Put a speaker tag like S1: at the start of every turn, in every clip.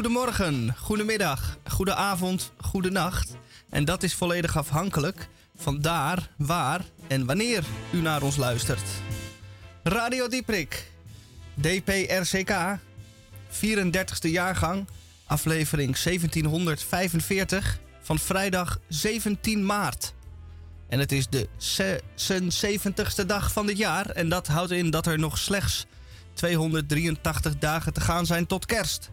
S1: Goedemorgen, goedemiddag, goedenavond, goedenacht. En dat is volledig afhankelijk van daar, waar en wanneer u naar ons luistert. Radio Dieprik, DPRCK, 34e jaargang, aflevering 1745 van vrijdag 17 maart. En het is de 76ste dag van dit jaar en dat houdt in dat er nog slechts 283 dagen te gaan zijn tot kerst.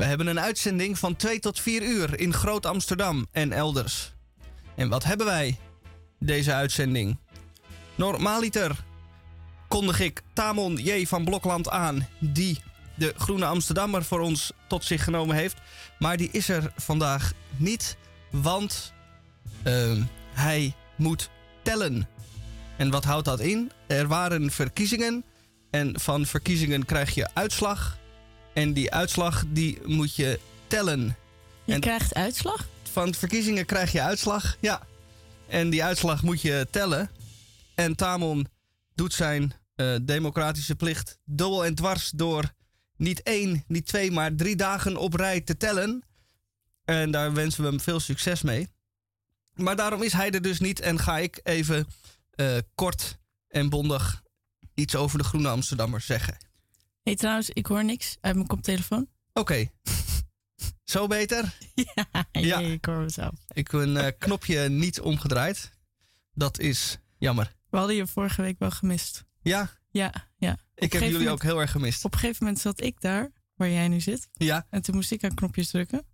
S1: We hebben een uitzending van 2 tot 4 uur in Groot Amsterdam en elders. En wat hebben wij deze uitzending? Normaaliter kondig ik Tamon J. van Blokland aan, die de Groene Amsterdammer voor ons tot zich genomen heeft. Maar die is er vandaag niet, want uh, hij moet tellen. En wat houdt dat in? Er waren verkiezingen en van verkiezingen krijg je uitslag. En die uitslag die moet je tellen.
S2: Je
S1: en
S2: krijgt uitslag?
S1: Van verkiezingen krijg je uitslag, ja. En die uitslag moet je tellen. En Tamon doet zijn uh, democratische plicht dubbel en dwars door niet één, niet twee, maar drie dagen op rij te tellen. En daar wensen we hem veel succes mee. Maar daarom is hij er dus niet en ga ik even uh, kort en bondig iets over de Groene Amsterdammer zeggen.
S2: Hey, trouwens, ik hoor niks uit mijn koptelefoon.
S1: Oké. Okay. Zo beter?
S2: Ja, ja. ik hoor mezelf.
S1: Ik heb een uh, knopje niet omgedraaid. Dat is jammer.
S2: We hadden je vorige week wel gemist.
S1: Ja?
S2: Ja, ja.
S1: Ik heb jullie moment, ook heel erg gemist.
S2: Op een gegeven moment zat ik daar, waar jij nu zit.
S1: Ja.
S2: En toen moest ik aan knopjes drukken.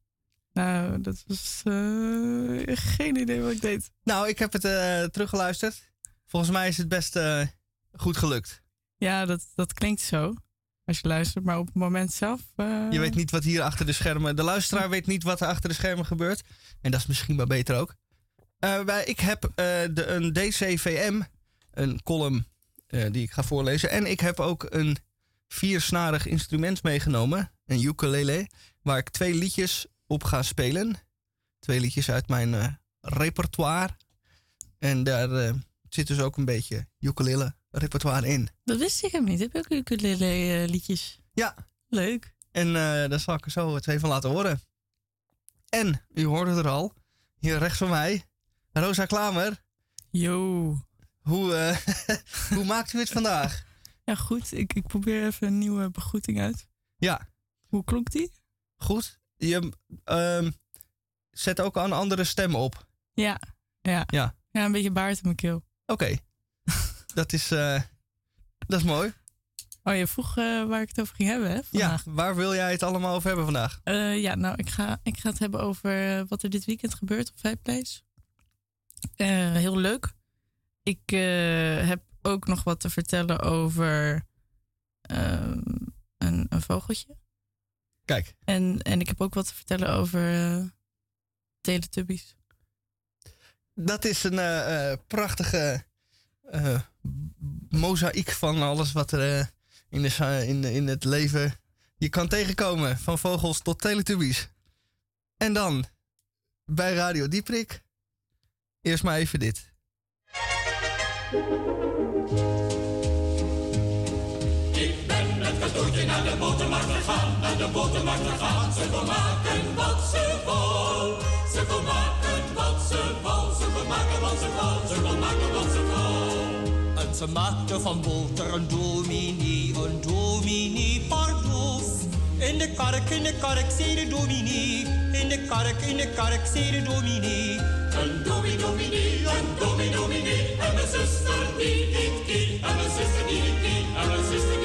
S2: Nou, dat was uh, geen idee wat ik deed.
S1: Nou, ik heb het uh, teruggeluisterd. Volgens mij is het best goed gelukt.
S2: Ja, dat, dat klinkt zo. Als je luistert, maar op het moment zelf.
S1: Je weet niet wat hier achter de schermen. De luisteraar weet niet wat er achter de schermen gebeurt. En dat is misschien maar beter ook. Wij, ik heb de, een DCVM, een column die ik ga voorlezen. En ik heb ook een viersnarig instrument meegenomen, een ukulele, waar ik twee liedjes op ga spelen. Twee liedjes uit mijn repertoire. En daar zit dus ook een beetje ukulele repertoire in.
S2: Dat wist ik hem niet. Heb je ook ukulele uh, liedjes?
S1: Ja.
S2: Leuk.
S1: En daar zal ik er zo twee van laten horen. En, u hoorde het er al, hier rechts van mij, Rosa Klamer.
S2: Yo.
S1: Hoe, hoe maakt u het vandaag?
S2: Ja, goed. Ik, ik probeer even een nieuwe begroeting uit.
S1: Ja.
S2: Hoe klonk die?
S1: Goed je uh, zet ook een andere stem op.
S2: Ja, ja.
S1: Ja,
S2: ja een beetje baard in mijn keel.
S1: Oké, okay. Dat, is, uh, dat is mooi.
S2: Oh, je vroeg uh, waar ik het over ging hebben, hè?
S1: Vandaag. Ja, waar wil jij het allemaal over hebben vandaag?
S2: Uh, ja, nou, ik ga, ik ga het hebben over wat er dit weekend gebeurt op Vijfplace. heel leuk. Ik heb ook nog wat te vertellen over een, een vogeltje.
S1: Kijk.
S2: En, en ik heb ook wat te vertellen over Teletubbies.
S1: Dat is een prachtige uh, mozaïek van alles wat er in, de, in, in het leven je kan tegenkomen. Van vogels tot Teletubbies. En dan bij Radio Dieprik. Eerst maar even dit.
S3: cadeautje naar de botermarkt gegaan, naar de botermarkt gegaan. Ze maken ze
S4: maakte van boter een dominee, een dominee pardoes. In de kark, in de kark, zei de dominee. In de kark, in de kark, zei de dominee.
S3: Een dominee, dominee, een dominee, dominee. En mijn zuster die ik kie. En mijn zuster die ik kie. En mijn zuster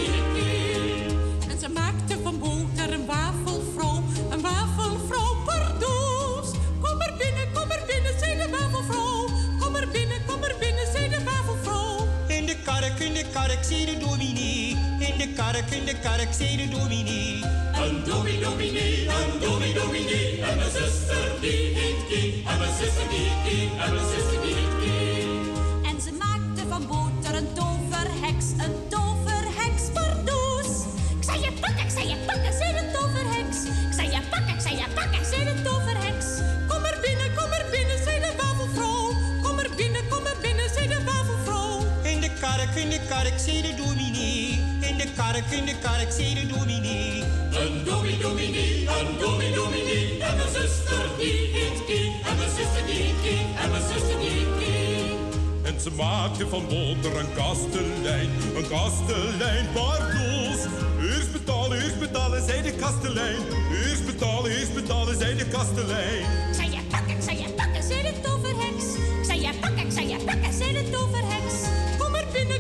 S4: in de kark, zei de dominee. In de kark, in de kark, zei de dominee.
S3: Een dominee, dominee, een dominee, dominee. En mijn zuster die ik kie. En mijn zuster die kie. En mijn zuster die kie.
S5: En ze maakte van boter een toverheks. Een toverheks pardoes. Ik zei je pakken, ik zei je pakken, zei de toverheks. Ik zei je pakken, ik zei je pakken, zei de toverheks. Kom er binnen, kom er binnen,
S4: kark, in de kark, zei de dominee. In de kark, in de kark, zei de dominee.
S3: Een domi dominee, een domi dominee. En mijn zuster die heet Kie. En mijn zuster die heet Kie. En mijn zuster die heet Kie.
S6: En ze maakte van boter een kastelein, een kastelein pardoes. Eerst betalen, eerst betalen, zei de kastelein. Eerst betalen, eerst betalen, zei de kastelein.
S5: Zei je pakken, ik zei je pakken, zei de toverheks. Zei je pakken, ik zei je pakken, zei de toverheks.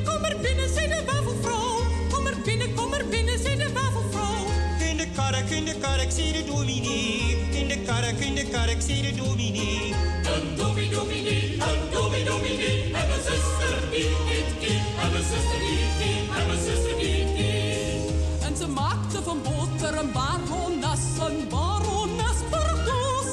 S5: Kom er binnen, zei de wafelvrouw. Kom er binnen, kom er binnen, zei de wafelvrouw.
S4: In de kark, in de kark, zei de dominee. In de kark, in de kark, zei de dominee.
S3: Een domi dominee, een domi dominee. En mijn zuster die heet Kie. En mijn zuster die Kie. En mijn zuster die Kie.
S7: En ze maakte van boter een barones, een barones pardoes.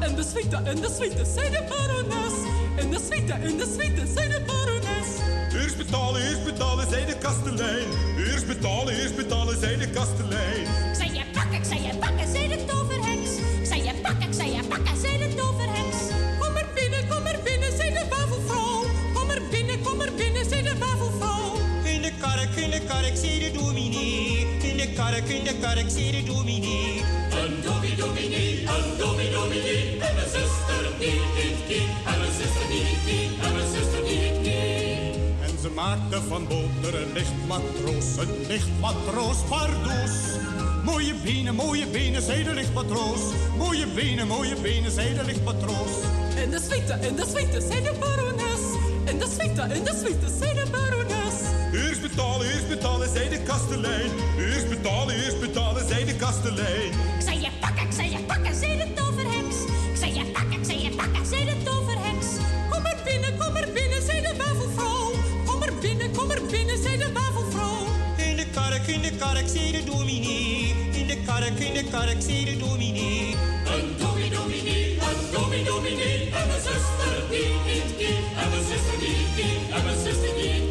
S7: En de suite, en de suite, zei de barones. En de suite, en de suite, zei de barones.
S6: Eerst betalen, eerst betalen, zei de kastelein. Eerst betalen, eerst betalen, zei de kastelein.
S5: Ik zei je pakken, ik zei je pakken, zei de toverheks. Ik zei je pakken, ik zei je pakken, zei de toverheks.
S7: Kom er binnen, kom er binnen, zei de wafelvrouw. Kom er binnen, kom er binnen, zei de wafelvrouw.
S4: De kark, in de kark, zei de dominee. In de kark, in de kark, zei de dominee.
S3: Een domi dominee, een domi dominee. En mijn zuster die heet Kie. En mijn zuster die heet Kie. En mijn zuster die heet Kie.
S8: En ze maakte van boter een lichtmatroos, een lichtmatroos pardoes. Mooie benen, mooie benen, zei de lichtmatroos. Mooie benen, mooie benen, zei de lichtmatroos.
S7: En de suite, en de suite, zei de barones. En de suite, en de suite, zei de barones.
S6: Betalen, zei de kastelein. Eerst betalen, eerst betalen, zei de kastelein.
S5: Ik zei je pakken, ik zei je pakken, zei de toverheks. Ik zei je pakken, ik zei je pakken, zei de toverheks.
S7: Kom er binnen, kom er binnen, zei de wafelvrouw. Kom er binnen, kom er binnen, zei de wafelvrouw.
S4: In de kark, in de kark, zei de dominee. In de kark, in de kark, zei de dominee.
S3: Een domi dominee, een domi dominee. En mijn zuster die heet Kie. En mijn zuster die Kie. En mijn zuster die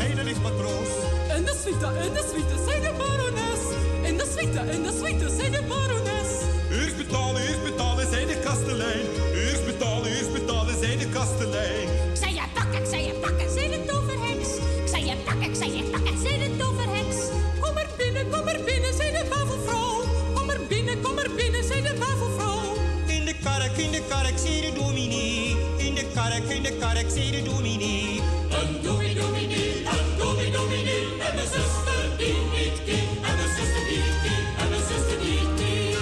S8: benen, zei de lichtmatroos.
S7: En de suite, en de suite, zei de barones. En de suite, en de suite, zei de barones.
S6: Eerst betalen, eerst betalen, zei de kastelein. Eerst betalen, eerst betalen, zei de kastelein.
S5: Ik zei je pakken, ik zei je pakken, zei de toverheks. Ik zei je pakken, ik zei je pakken, zei de toverheks.
S7: Kom er binnen, kom er binnen, zei de wafelvrouw. Kom er binnen, kom er binnen, zei de wafelvrouw.
S4: In de kark, in de kark, zei de dominee. In de kark, in de kark, zei de dominee.
S3: Een domi dominee, zuster die heet Kie. En mijn zuster die heet Kie. En mijn zuster die heet Kie.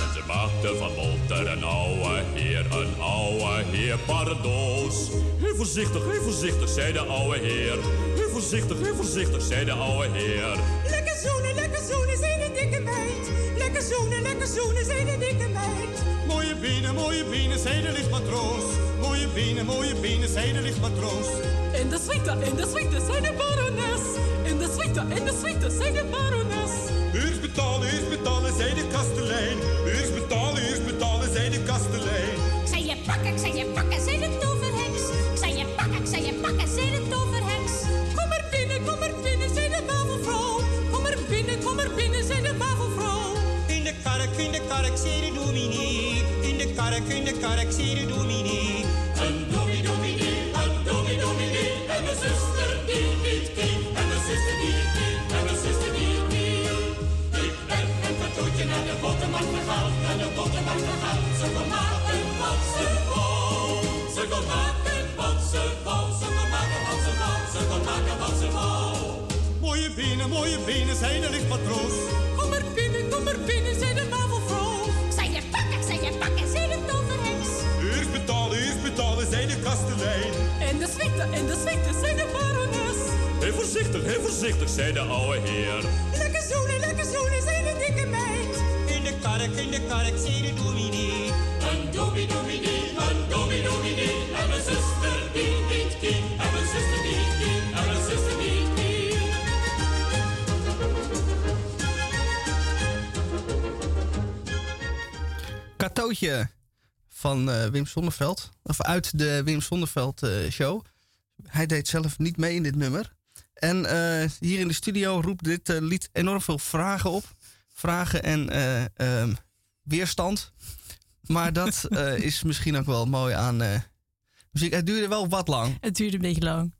S9: En ze maakte van boter een ouwe heer, een ouwe heer pardoos. Heel voorzichtig, heel voorzichtig, zei de ouwe heer. Heel voorzichtig, heel voorzichtig, zei de ouwe heer.
S10: Lekker zoenen, lekker zoenen, zei de dikke meid. Lekker zoenen, lekker zoenen, zei de dikke meid.
S8: Mooie benen, mooie benen, zei de lichtmatroos. Mooie benen, mooie benen, zei de lichtmatroos.
S7: En de suite, en de suite, zei de barones. Suite, en de suite, zei de barones.
S6: Eerst betalen, eerst betalen, zei de kastelein. Eerst betalen, eerst betalen, zei de kastelein.
S5: Ik zei je pakken, ik zei je pakken, zei de toverheks. Ik zei je pakken, ik zei je pakken, zei de toverheks.
S7: Kom er binnen, kom er binnen, zei de wafelvrouw. Kom er binnen, kom er binnen, zei de wafelvrouw.
S4: In de kark, in de kark, zei de dominee. In de kark, in de kark, zei de dominee.
S3: De botermarkt gegaan. Naar de botermarkt gegaan. Ze kon maken wat ze wou. Ze kon maken wat ze wou. Ze kon maken wat ze wou. Ze kon maken wat ze wou.
S8: Mooie benen, mooie benen, zei de lichtmatroos.
S7: Kom er binnen, kom er binnen, zei de wafelvrouw.
S5: Zei je pakken, zei je pakken, zei de toverheks.
S6: Eerst betalen, eerst betalen, zei de kastelein.
S7: En de suite, en de suite, zei de barones.
S9: Heel voorzichtig, heel voorzichtig, zei de ouwe heer.
S10: Lekker zoenen, lekker zoenen,
S4: kark, in de kark, zei de dominee.
S3: Een domi dominee, een domi dominee. En mijn zuster die heet Kie. En mijn zuster die Kie. En mijn zuster die Kie.
S1: Katootje van eh, Wim Sonneveld. Of uit de Wim Sonneveld eh, show. Hij deed zelf niet mee in dit nummer. En eh, hier in de studio roept dit lied enorm veel vragen op. Vragen en eh, ehm, weerstand. Maar dat eh, is misschien ook wel mooi aan eh, muziek. Het duurde wel wat lang.
S2: Het duurde een beetje lang.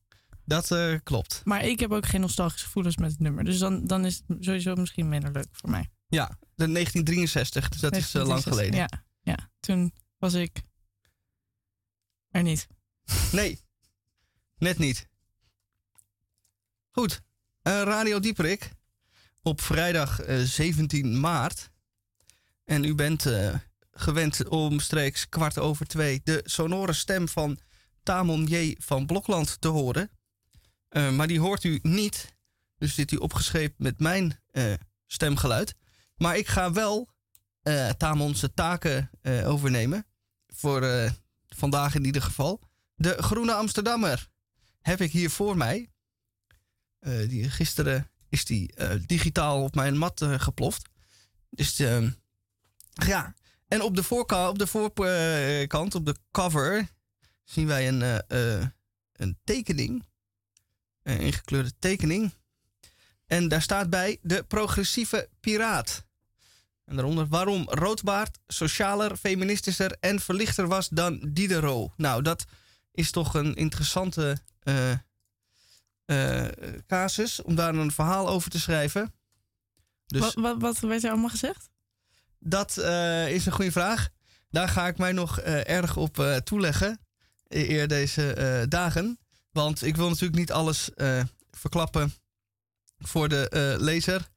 S1: Dat klopt.
S2: Maar ik heb ook geen nostalgische gevoelens met het nummer. Dus dan, dan is het sowieso misschien minder leuk voor mij.
S1: Ja, de 1963. Dus dat is lang geleden.
S2: Ja, ja, toen was ik er niet.
S1: Nee, net niet. Goed, Radio Dieperik op vrijdag eh, 17 maart. En u bent eh, gewend omstreeks kwart over twee de sonore stem van Tamon J. van Blokland te horen. Eh, maar die hoort u niet. Dus zit u opgescheept met mijn eh, stemgeluid. Maar ik ga wel eh Tamon's taken eh, overnemen. Voor eh, vandaag in ieder geval. De Groene Amsterdammer heb ik hier voor mij. Eh, die, gisteren is die eh, digitaal op mijn mat eh, geploft. Dus ehm, ja. En op de, voorka- op de voorkant, op de cover, zien wij een, eh, eh, een tekening. Een ingekleurde tekening. En daar staat bij de progressieve piraat. En daaronder waarom Roodbaard socialer, feministischer en verlichter was dan Diderot. Nou, dat is toch een interessante eh, eh, casus om daar een verhaal over te schrijven. Dus
S2: Wat, wat, wat werd er allemaal gezegd?
S1: dat eh, is een goede vraag. Daar ga ik mij nog eh, erg op toeleggen. e- Eer deze dagen. Want ik wil natuurlijk niet alles verklappen voor de lezer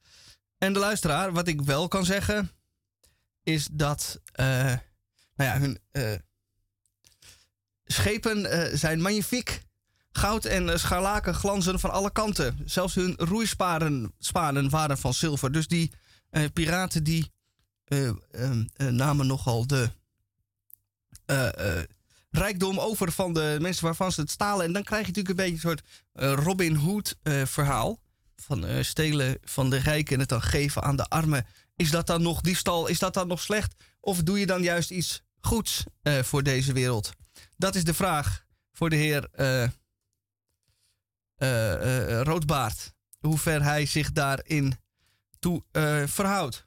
S1: en de luisteraar. Wat ik wel kan zeggen is dat nou ja, hun schepen zijn magnifiek. Goud en eh, scharlaken glanzen van alle kanten. Zelfs hun roeispanen spanen waren van zilver. Dus die eh, piraten die eh, namen nogal de rijkdom over van de mensen waarvan ze het stalen. En dan krijg je natuurlijk een beetje een soort Robin Hood verhaal. Van stelen van de rijken en het dan geven aan de armen. Is dat dan nog diefstal? Is dat dan nog slecht? Of doe je dan juist iets goeds voor deze wereld? Dat is de vraag voor de heer Roodbaard. Hoe ver hij zich daarin toe eh, verhoudt.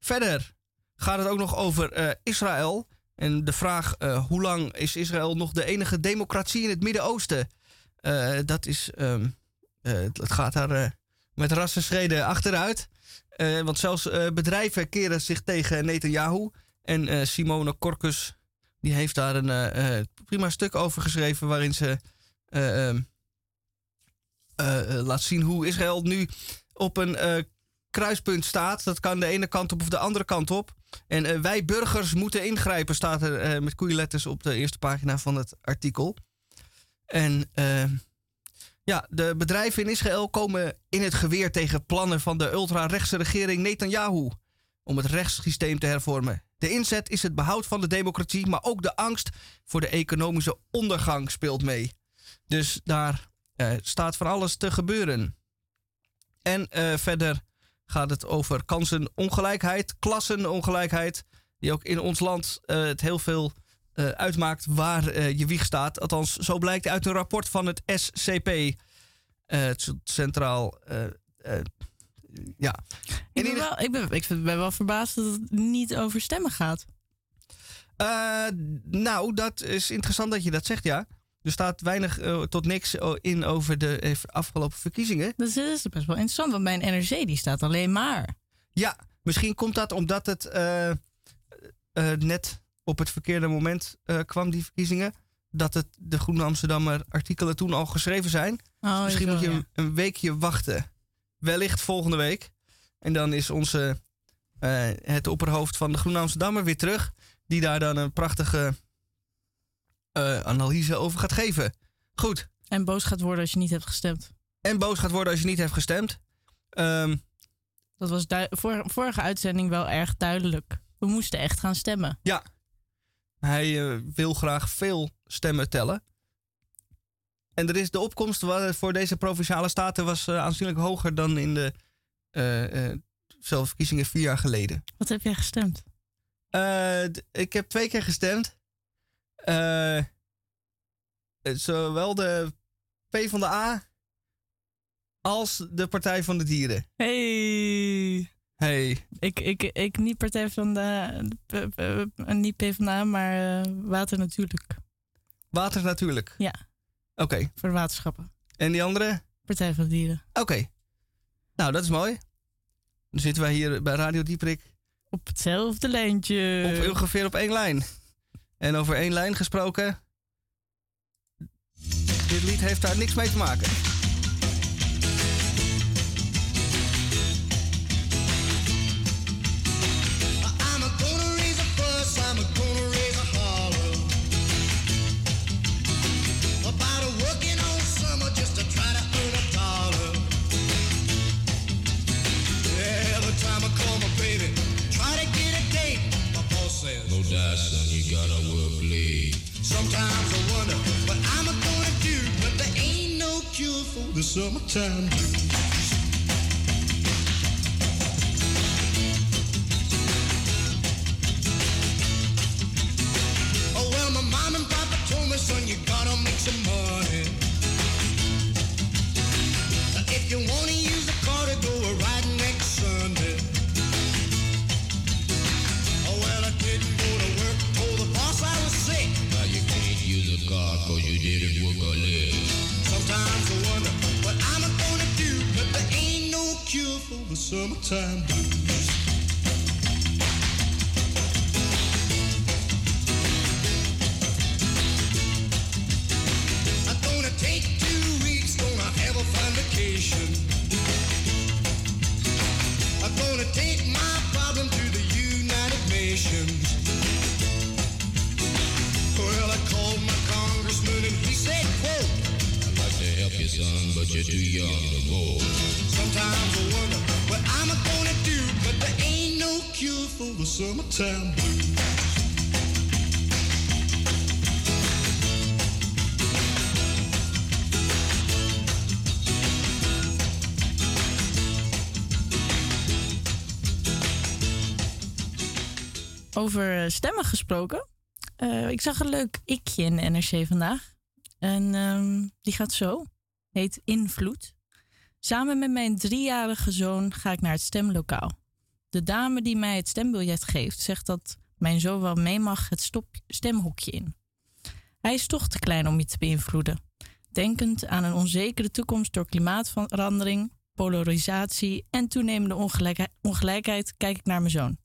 S1: Verder gaat het ook nog over eh, Israël. En de vraag: eh, hoe lang is Israël nog de enige democratie in het Midden-Oosten? Eh, dat is. ehm, eh, het gaat daar eh, met rassenschreden achteruit. Eh, want zelfs eh, bedrijven keren zich tegen Netanyahu. En eh, Simone Korkus die heeft daar een eh, eh, prima stuk over geschreven. waarin ze eh, ehm, eh, eh, laat zien hoe Israël nu op een eh, kruispunt staat. Dat kan de ene kant op of de andere kant op. En eh, wij burgers moeten ingrijpen, staat er eh, met koeienletters op de eerste pagina van het artikel. En eh, ja, de bedrijven in Israël komen in het geweer tegen plannen van de ultra-rechtse regering Netanyahu om het rechtssysteem te hervormen. De inzet is het behoud van de democratie, maar ook de angst voor de economische ondergang speelt mee. Dus daar eh, staat van alles te gebeuren. En eh, verder gaat het over kansenongelijkheid, klassenongelijkheid, die ook in ons land eh, het heel veel uitmaakt waar je wieg staat. Althans, zo blijkt uit een rapport van het SCP, het Centraal. ja.
S2: Ik ben, wel, ik, ben, ik ben wel verbaasd dat het niet over stemmen gaat.
S1: Nou, dat is interessant dat je dat zegt, ja. Er staat weinig eh, tot niks eh, in over de eh, afgelopen verkiezingen.
S2: Dat is, dat is best wel interessant, want mijn NRC die staat alleen maar.
S1: Ja, misschien komt dat omdat het net op het verkeerde moment kwam, die verkiezingen. Dat het de Groene Amsterdammer artikelen toen al geschreven zijn.
S2: Oh,
S1: misschien
S2: zo,
S1: moet je
S2: ja.
S1: een, een weekje wachten. Wellicht volgende week. En dan is onze, het opperhoofd van de Groene Amsterdammer weer terug. Die daar dan een prachtige eh, analyse over gaat geven. Goed.
S2: En boos gaat worden als je niet hebt gestemd.
S1: En boos gaat worden als je niet hebt gestemd. Ehm,
S2: Dat was vor- vorige uitzending wel erg duidelijk. We moesten echt gaan stemmen.
S1: Ja. Hij eh, wil graag veel stemmen tellen. En er is de opkomst voor deze provinciale staten was eh, aanzienlijk hoger dan in de eh, eh, zelfde verkiezingen vier jaar geleden.
S2: Wat heb jij gestemd?
S1: Ik heb twee keer gestemd. Eh, eh, zowel de P van de A als de Partij van de Dieren.
S2: Hey.
S1: Hey.
S2: Ik, ik, ik niet Partij van de... p- p- niet PvdA, maar eh, Water Natuurlijk.
S1: Water natuurlijk.
S2: Ja.
S1: Oké.
S2: Voor de waterschappen.
S1: En die andere?
S2: Partij van de Dieren.
S1: Oké. Nou, dat is mooi. Dan zitten wij hier bij Radio Dieprik
S2: Op hetzelfde lijntje.
S1: op ongeveer op één lijn. En over één lijn gesproken. Dit lied heeft daar niks mee te maken.
S11: Sometimes I wonder what I'm gonna do, but there ain't no cure for the summertime blues. Oh well, my mom and papa told me, son, you gotta make some money. If you wanna
S12: you, son, but you're too young to vote.
S11: Sometimes I wonder
S2: Over eh, stemmen gesproken. Eh, ik zag een leuk ikje in NRC vandaag. En ehm, die gaat zo. Heet Invloed. Samen met mijn driejarige zoon ga ik naar het stemlokaal. De dame die mij het stembiljet geeft zegt dat mijn zoon wel mee mag het stop- stemhokje in. Hij is toch te klein om je te beïnvloeden. Denkend aan een onzekere toekomst door klimaatverandering, polarisatie en toenemende ongelijkheid, ongelijkheid kijk ik naar mijn zoon.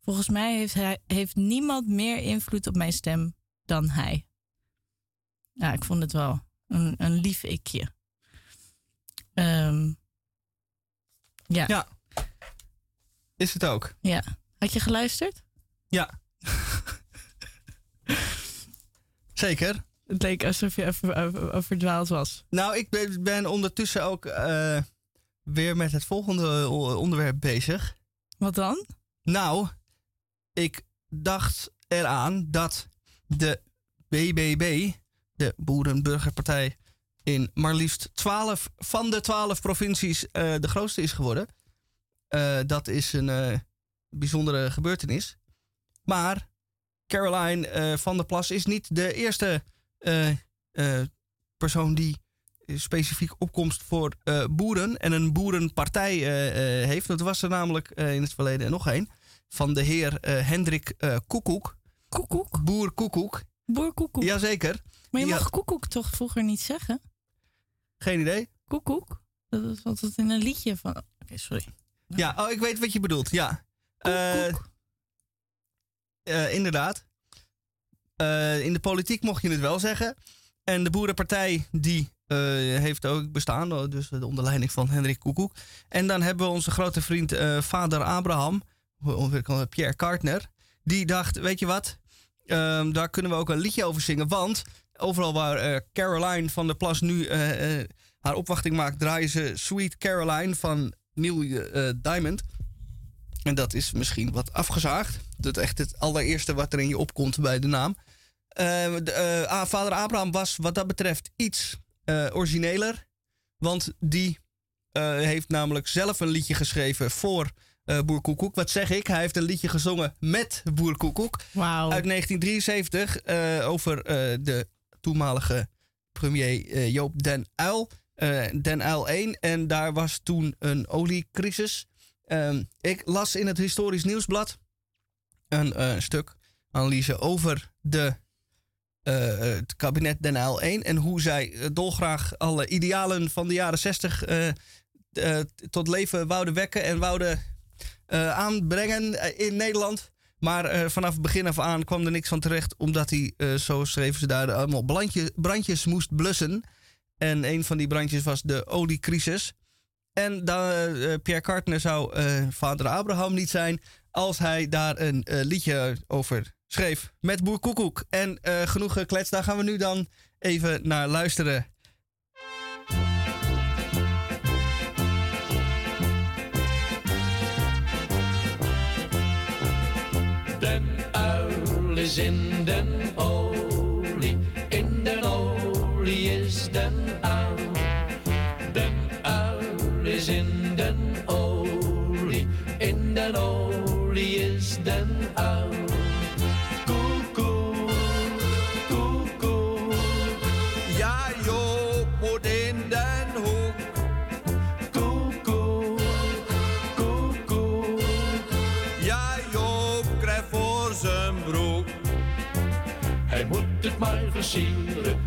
S2: Volgens mij heeft, hij, heeft niemand meer invloed op mijn stem dan hij. Ja, ik vond het wel een, een lief ikje. Ehm, ja.
S1: Ja. Is het ook?
S2: ja. Had je geluisterd?
S1: Ja. Zeker.
S2: Het leek alsof je even over- overdwaald was.
S1: Nou, ik ben, ondertussen ook eh, weer met het volgende o- onderwerp bezig.
S2: Wat dan?
S1: Nou, ik dacht eraan dat de BBB, de Boerenburgerpartij, in maar liefst 12 van de 12 provincies eh, de grootste is geworden. Eh, dat is een eh, bijzondere gebeurtenis. Maar Caroline van der Plas is niet de eerste persoon die specifiek opkomst voor boeren en een boerenpartij heeft. Dat was er namelijk in het verleden nog een. Van de heer Hendrik Koekoek.
S2: Koekoek?
S1: Boer Koekoek.
S2: Boer Koekoek.
S1: Jazeker.
S2: Maar je mag
S1: had-
S2: koekoek toch vroeger niet zeggen?
S1: Geen idee.
S2: Koekoek? Dat is altijd in een liedje van... Oké, sorry.
S1: Ja, oh, ik weet wat je bedoelt. Ja. Eh, eh, inderdaad. Eh, in de politiek mocht je het wel zeggen. En de Boerenpartij, die heeft ook bestaan. oh, Dus onder leiding van Hendrik Koekoek. En dan hebben we onze grote vriend vader Abraham, Pierre Kartner. Die dacht, weet je wat, Ehm, daar kunnen we ook een liedje over zingen. Want overal waar eh, Caroline van der Plas nu eh, eh, haar opwachting maakt, draaien ze Sweet Caroline van Neil Diamond. En dat is misschien wat afgezaagd. Dat is echt het allereerste wat er in je opkomt bij de naam. De, vader Abraham was wat dat betreft iets origineler. Want die heeft namelijk zelf een liedje geschreven voor eh, Boer Koekoek. Wat zeg ik? Hij heeft een liedje gezongen met Boer Koekoek. Uit 1973 eh, over de toenmalige premier eh, Joop den Uyl. eh, Den Uyl 1 en daar was toen een oliecrisis. Ehm, ik las in het Historisch Nieuwsblad een eh, stuk analyse over de, het kabinet Den Uyl 1 en hoe zij dolgraag alle idealen van de jaren 60 eh, eh, tot leven wouden wekken en wouden aanbrengen in Nederland. Maar eh, vanaf begin af aan kwam er niks van terecht, omdat hij, eh, zo schreven ze daar, allemaal brandje, brandjes moest blussen. En een van die brandjes was de oliecrisis. En dan, eh, Pierre Cartner zou eh, vader Abraham niet zijn als hij daar een eh, liedje over schreef met Boer Koekoek. En eh, genoeg gekletst, daar gaan we nu dan even naar luisteren.
S13: Den uil is in den olie,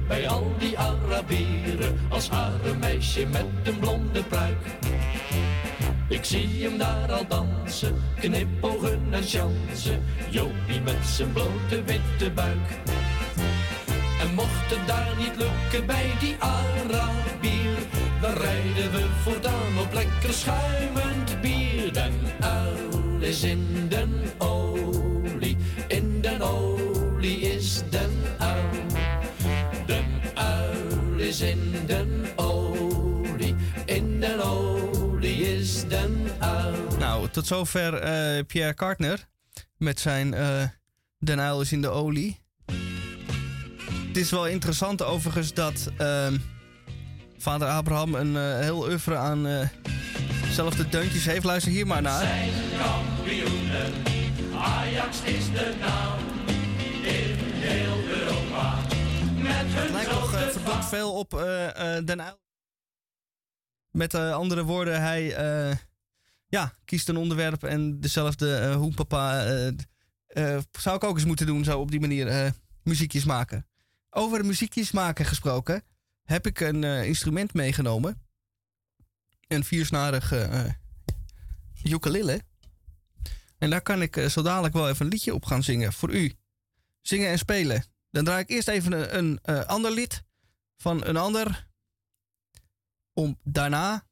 S13: bij al die Arabieren als hare meisje met een blonde pruik. Ik zie hem daar al dansen, knipogen en chansen, Jopie met zijn blote witte buik. En mocht het daar niet lukken bij die Arabier, dan rijden we voortaan op lekker schuimend bier. Den uil is in in den olie, in den olie is den uil.
S1: Nou, tot zover eh, Pierre Cartner met zijn eh Den Uyl is in de olie. Het is wel interessant overigens dat ehm, vader Abraham een eh, heel oeuvre aan zelfde deuntjes heeft. Luister hier maar naar.
S13: Zijn kampioenen, Ajax is de naam in heel Europa.
S1: Het lijkt nog eh, veel op eh, eh, Den Uyl. Met andere woorden, hij ja, kiest een onderwerp en dezelfde eh, zou ik ook eens moeten doen, zo op die manier muziekjes maken. Over muziekjes maken gesproken, heb ik een instrument meegenomen. Een viersnarige eh ukulele. En daar kan ik zo dadelijk wel even een liedje op gaan zingen voor u. Zingen en spelen. Dan draai ik eerst even een, een eh, ander lied van een ander. Om daarna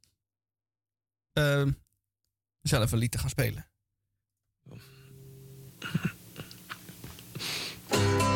S1: eh, zelf een lied te gaan spelen.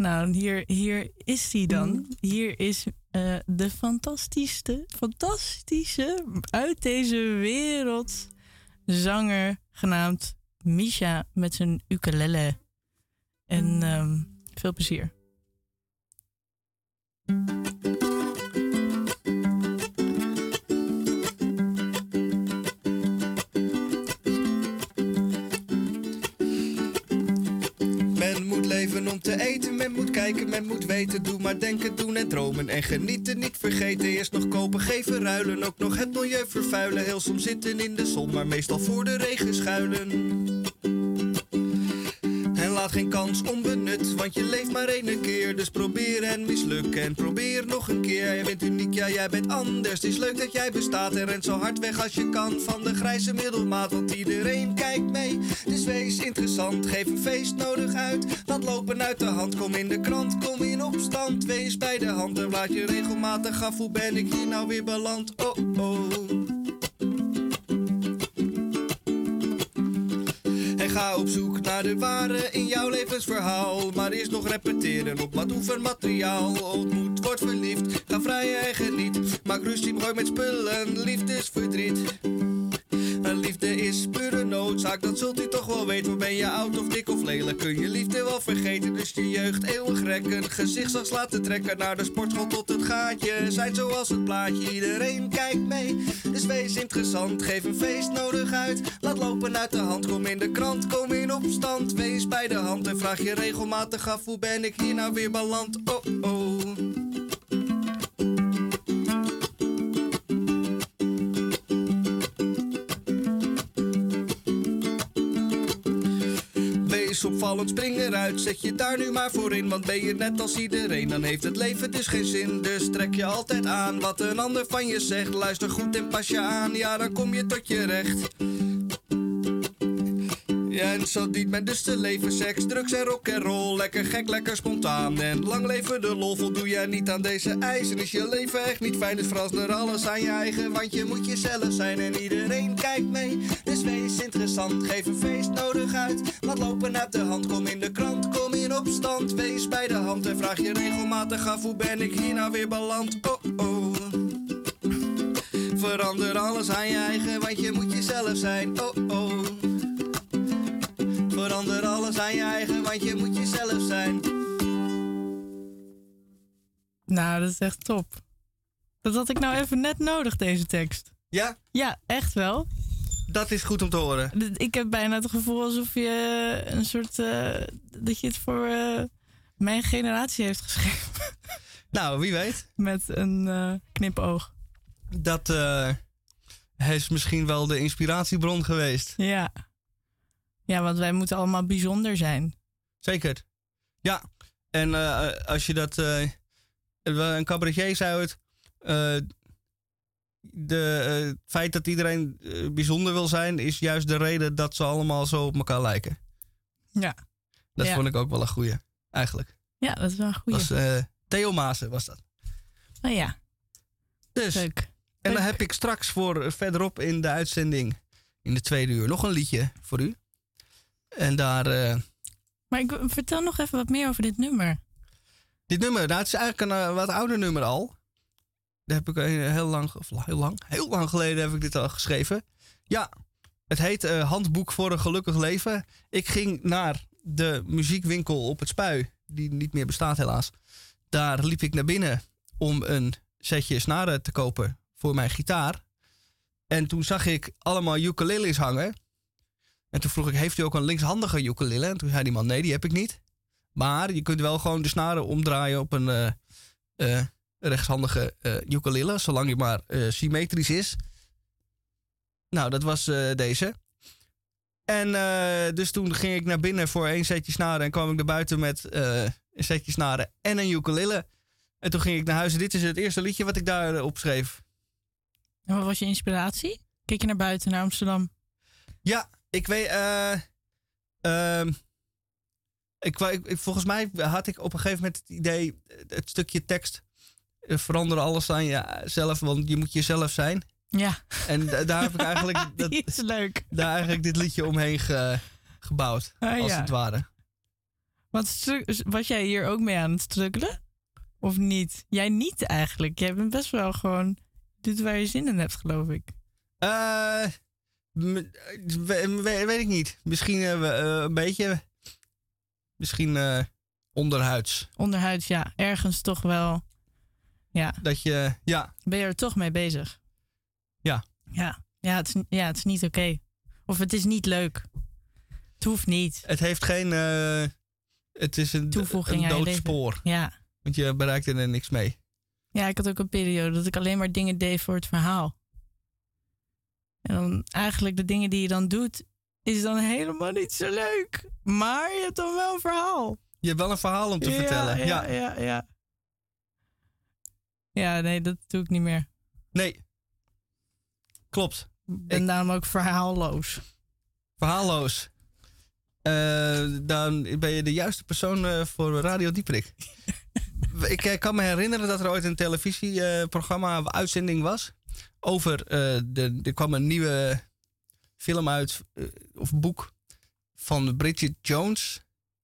S2: Nou, hier, hier is hij dan. Hier is eh, de fantastische, fantastische, uit deze wereld zanger genaamd Misha met zijn ukulele. En ehm, veel plezier.
S1: Om te eten, men moet kijken, men moet weten. Doe maar denken, doen en dromen en genieten. Niet vergeten, eerst nog kopen, geven, ruilen. Ook nog het milieu vervuilen. Heel soms zitten in de zon, maar meestal voor de regen schuilen. Laat geen kans onbenut, want je leeft maar één keer. Dus probeer en misluk en probeer nog een keer. Jij bent uniek, ja jij bent anders. Het is leuk dat jij bestaat en rent zo hard weg als je kan. Van de grijze middelmaat, want iedereen kijkt mee. Dus wees interessant, geef een feest nodig uit. Laat lopen uit de hand, kom in de krant, kom in opstand. Wees bij de hand en laat je regelmatig af. Hoe ben ik hier nou weer beland? Oh oh. Ga op zoek naar de ware in jouw levensverhaal. Maar eerst nog repeteren op wat oefenmateriaal. Ontmoet, word verliefd, ga vrij en geniet. Maak ruzie, gooi met spullen, liefdesverdriet. Een liefde is pure noodzaak, dat zult u toch wel weten. Ben je oud of dik of lelijk, kun je liefde wel vergeten. Dus je jeugd eeuwig rekken, gezichtsas laten trekken. Naar de sportschool tot het gaatje, zijn zoals het plaatje. Iedereen kijkt mee, dus wees interessant. Geef een feest nodig uit, laat lopen uit de hand. Kom in de krant, kom in opstand. Wees bij de hand en vraag je regelmatig af. Hoe ben ik hier nou weer beland? Oh oh. Opvallend, spring eruit, zet je daar nu maar voor in. Want ben je net als iedereen, dan heeft het leven dus geen zin. Dus trek je altijd aan wat een ander van je zegt. Luister goed en pas je aan, ja dan kom je tot je recht. En zo dient men dus te leven. Seks, drugs en rock en roll. Lekker gek, lekker spontaan. En lang leven de lol. Voldoe jij niet aan deze eisen, is je leven echt niet fijn. Dus verander alles aan je eigen, want je moet jezelf zijn. En iedereen kijkt mee, dus wees interessant. Geef een feest nodig uit. Laat lopen uit de hand, kom in de krant, kom in opstand. Wees bij de hand en vraag je regelmatig af. Hoe ben ik hier nou weer beland? Oh oh. Verander alles aan je eigen, want je moet jezelf zijn. Oh oh. Verander alles aan je eigen, want je moet jezelf zijn.
S2: Nou, dat is echt top. Dat had ik nou even net nodig, deze tekst.
S1: Ja?
S2: Ja, echt wel.
S1: Dat is goed om te horen.
S2: Ik heb bijna het gevoel alsof je een soort. eh, dat je het voor eh, mijn generatie heeft geschreven.
S1: Nou, wie weet.
S2: Met een eh, knipoog.
S1: Dat eh, is misschien wel de inspiratiebron geweest.
S2: Ja. Ja, want wij moeten allemaal bijzonder zijn.
S1: Zeker. Ja. En eh, als je dat. eh, een cabaretier zou het. eh, de, eh, het feit dat iedereen eh, bijzonder wil zijn, is juist de reden dat ze allemaal zo op elkaar lijken.
S2: Ja.
S1: Dat
S2: Ja.
S1: vond ik ook wel een goeie, eigenlijk.
S2: Ja, dat is wel een goeie.
S1: Was, eh, Theo Maassen was dat.
S2: Oh ja.
S1: Dus. En dan heb ik straks voor eh, verderop in de uitzending, in de tweede uur, nog een liedje voor u. En daar. eh,
S2: Maar ik, vertel nog even wat meer over dit nummer.
S1: Dit nummer, nou, het is eigenlijk een eh, wat ouder nummer al. Daar heb ik heel lang, of heel lang, heel lang geleden heb ik dit al geschreven. Ja, het heet eh, Handboek voor een gelukkig leven. Ik ging naar de muziekwinkel op het Spui, die niet meer bestaat helaas. Daar liep ik naar binnen om een setje snaren te kopen voor mijn gitaar. En toen zag ik allemaal ukuleles hangen. En toen vroeg ik, heeft u ook een linkshandige ukulele? En toen zei die man, nee, die heb ik niet. Maar je kunt wel gewoon de snaren omdraaien op een eh, eh, rechtshandige eh ukulele, zolang die maar symmetrisch is. Nou, dat was deze. En dus toen ging ik naar binnen voor één setje snaren en kwam ik naar buiten met een setje snaren en een ukulele. En toen ging ik naar huis en dit is het eerste liedje wat ik daar opschreef.
S2: En wat was je inspiratie? Keek je naar buiten, naar Amsterdam?
S1: Ja, ik weet. eh, ehm, ik, ik, ik- volgens mij had ik op een gegeven moment het idee, eh, het stukje tekst, eh, verander alles aan jezelf, want je moet jezelf zijn.
S2: Ja.
S1: En da- daar heb ik eigenlijk, dat,
S2: is leuk.
S1: daar eigenlijk dit liedje omheen ge- gebouwd,
S2: Ah,
S1: als
S2: ja.
S1: het ware.
S2: Wat was jij hier ook mee aan het struggelen? Of niet? Jij niet eigenlijk. Jij bent best wel gewoon... Doet waar je zin in hebt, geloof ik.
S1: Eh, we- weet ik niet. Misschien eh, we- eh, een beetje. Misschien eh, onderhuids.
S2: Onderhuids, ja. Ergens toch wel... Ja.
S1: Dat je, ja,
S2: Ben je er toch mee bezig?
S1: ja.
S2: Ja. Ja, het is, ja, het is niet oké. Of het is niet leuk. Het hoeft niet.
S1: Het heeft geen. het is een,
S2: Toevoeging
S1: een
S2: aan je
S1: dood
S2: leven.
S1: spoor.
S2: Ja.
S1: Want je bereikt er niks mee.
S2: Ja, ik had ook een periode dat ik alleen maar dingen deed voor het verhaal. En dan eigenlijk de dingen die je dan doet, is dan helemaal niet zo leuk. Maar je hebt dan wel een verhaal.
S1: Je hebt wel een verhaal om te
S2: Ja,
S1: vertellen.
S2: Ja,
S1: Ja,
S2: ja, ja. Ja, nee, dat doe ik niet meer.
S1: Nee. Klopt.
S2: Ik ben daarom ook verhaalloos.
S1: Verhaalloos. Eh, dan ben je de juiste persoon eh, voor Radio Dieprik. ik eh, kan me herinneren dat er ooit een televisieprogramma, uitzending was. Over, eh, de, er kwam een nieuwe film uit, eh, of boek, van Bridget Jones.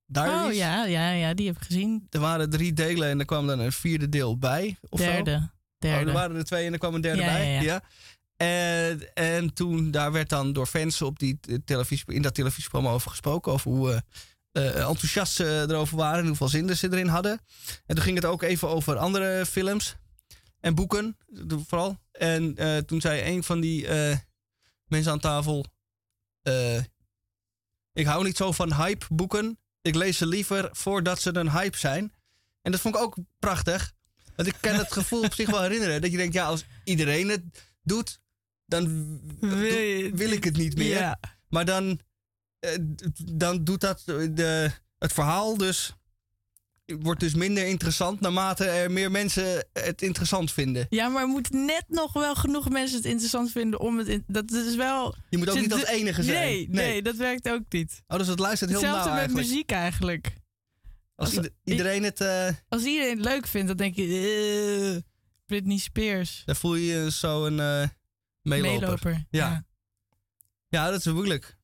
S1: Diaries.
S2: Oh ja, ja, ja, die heb ik gezien.
S1: Er waren drie delen en er kwam dan een vierde deel bij. Of zo.
S2: Derde. Derde.
S1: Oh, er waren er twee en er kwam een derde
S2: Ja,
S1: bij.
S2: ja,
S1: Ja,
S2: ja.
S1: En, en toen, daar werd dan door fans op die televisie, in dat televisieprogramma over gesproken. Over hoe eh, enthousiast ze erover waren en hoeveel zin ze erin hadden. En toen ging het ook even over andere films en boeken, vooral. En eh, toen zei een van die eh, mensen aan tafel... eh, ik hou niet zo van hype boeken. Ik lees ze liever voordat ze een hype zijn. En dat vond ik ook prachtig. Want ik kan het gevoel op zich wel herinneren. Dat je denkt, ja, als iedereen het doet, dan wil, wil ik het niet meer.
S2: Ja.
S1: Maar dan, dan doet dat de, het verhaal dus... Wordt dus minder interessant naarmate er meer mensen het interessant vinden.
S2: Ja, maar er moet net nog wel genoeg mensen het interessant vinden om het... In, dat is wel...
S1: Je moet ook niet als enige zijn.
S2: Nee, nee,
S1: Nee.
S2: dat werkt ook niet.
S1: Oh, dus het luistert heel
S2: Hetzelfde
S1: nauw
S2: met
S1: eigenlijk.
S2: muziek eigenlijk.
S1: Als ieder- iedereen het... eh,
S2: Als iedereen het leuk vindt, dan denk je... eh, Britney Spears.
S1: dan voel je je zo een eh meeloper.
S2: Meeloper,
S1: Ja.
S2: ja.
S1: ja. dat is moeilijk.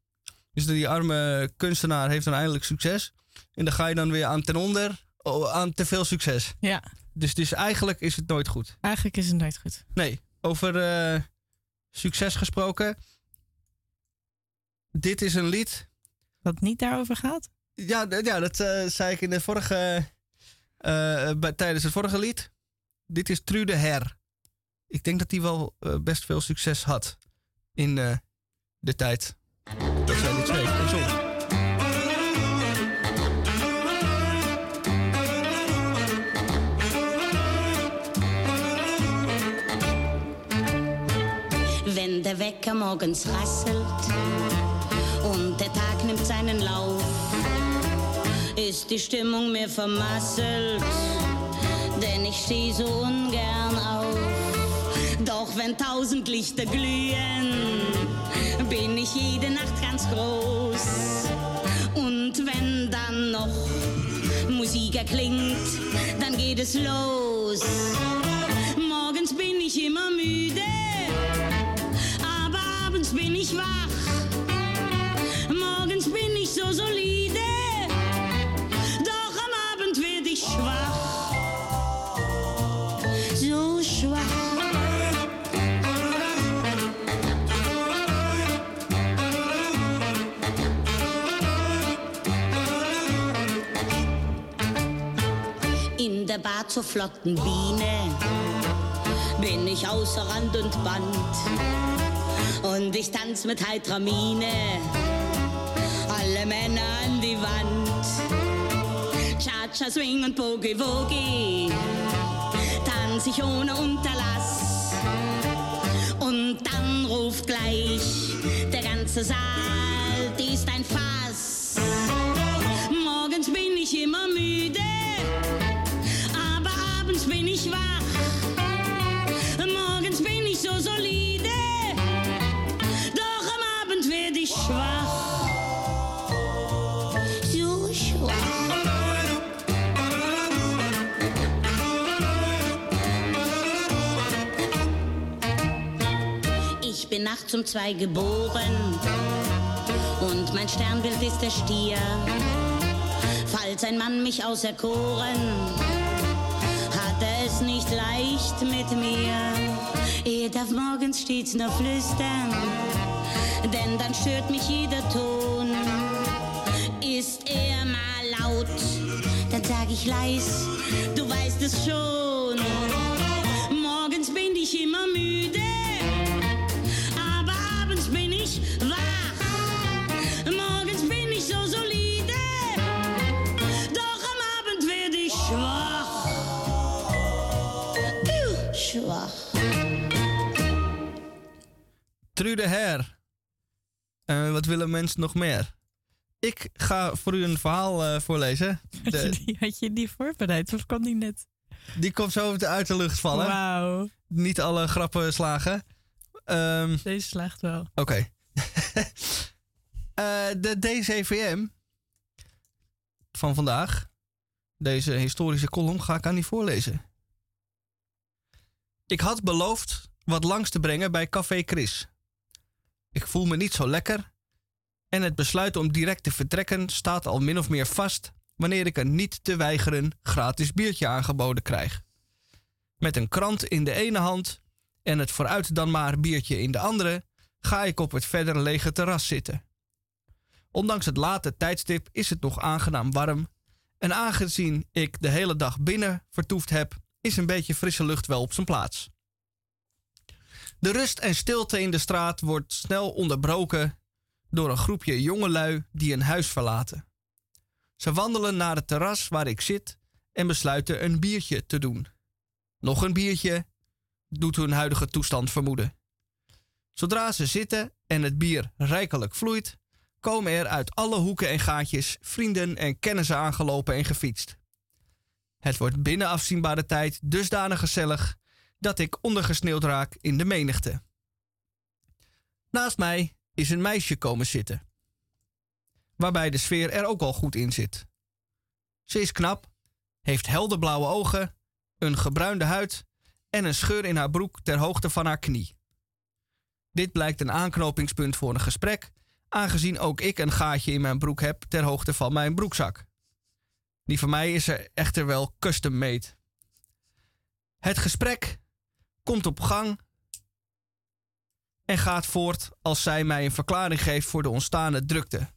S1: Dus die arme kunstenaar heeft dan eindelijk succes. En dan ga je dan weer aan ten onder, aan te veel succes.
S2: Ja.
S1: Dus, dus eigenlijk is het nooit goed.
S2: Eigenlijk is het nooit goed.
S1: Nee, over eh, succes gesproken. Dit is een lied.
S2: Wat niet daarover gaat?
S1: Ja, ja dat eh, zei ik in de vorige. eh, bij, tijdens het vorige lied. Dit is Trude Her. Ik denk dat hij wel best veel succes had in de tijd dat zij dit schreef en
S14: Wenn der Wecker morgens rasselt und der Tag nimmt seinen Lauf, ist die Stimmung mir vermasselt, denn ich stehe so ungern auf. Doch wenn tausend Lichter glühen, bin ich jede Nacht ganz groß. Und wenn dann noch Musik erklingt, dann geht es los. Morgens bin ich immer müde, ich wach. Morgens bin ich so solide, doch am Abend werd ich schwach. So schwach. In der Bar zur flotten Biene bin ich außer Rand und Band. Und ich tanz mit heitrer Miene alle Männer an die Wand. Cha-Cha, Swing und Boogie-Woogie tanz ich ohne Unterlass. Und dann ruft gleich der ganze Saal, die ist ein Fass. Morgens bin ich immer müde, aber abends bin ich wach. Morgens bin ich so solide, schwach. So schwach. Ich bin nachts um zwei geboren und mein Sternbild ist der Stier. Als ein Mann mich auserkoren, hat er es nicht leicht mit mir. Er darf morgens stets nur flüstern, denn dann stört mich jeder Ton. Ist er mal laut, dann sag ich leis, du weißt es schon. Morgens bin ich immer müde, aber abends bin ich wach. Morgens bin ich so solide, doch am Abend werde ich schwach. Uh, schwach.
S1: Trude Her. Eh, wat willen mensen nog meer? Ik ga voor u een verhaal eh, voorlezen.
S2: Had, je die, had je die voorbereid of kwam die net?
S1: die komt zo uit de lucht vallen.
S2: Wauw.
S1: Niet alle grappen slagen. Ehm,
S2: Deze slaagt wel.
S1: Oké. Eh, de DCVM van vandaag, deze historische column, ga ik aan die voorlezen. Ik had beloofd wat langs te brengen bij Café Chris. Ik voel me niet zo lekker en het besluit om direct te vertrekken staat al min of meer vast wanneer ik een niet te weigeren gratis biertje aangeboden krijg. Met een krant in de ene hand en het vooruit dan maar biertje in de andere, ga ik op het verder lege terras zitten. Ondanks het late tijdstip is het nog aangenaam warm. En aangezien ik de hele dag binnen vertoefd heb, is een beetje frisse lucht wel op zijn plaats. De rust en stilte in de straat wordt snel onderbroken door een groepje jongelui die een huis verlaten. Ze wandelen naar het terras waar ik zit en besluiten een biertje te doen. Nog een biertje doet hun huidige toestand vermoeden. Zodra ze zitten en het bier rijkelijk vloeit, komen er uit alle hoeken en gaatjes vrienden en kennissen aangelopen en gefietst. Het wordt binnen afzienbare tijd dusdanig gezellig dat ik ondergesneeuwd raak in de menigte. Naast mij is een meisje komen zitten, waarbij de sfeer er ook al goed in zit. Ze is knap, heeft helderblauwe ogen, een gebruinde huid en een scheur in haar broek ter hoogte van haar knie. Dit blijkt een aanknopingspunt voor een gesprek, aangezien ook ik een gaatje in mijn broek heb ter hoogte van mijn broekzak. Die van mij is er echter wel custom made. Het gesprek komt op gang en gaat voort als zij mij een verklaring geeft voor de ontstane drukte.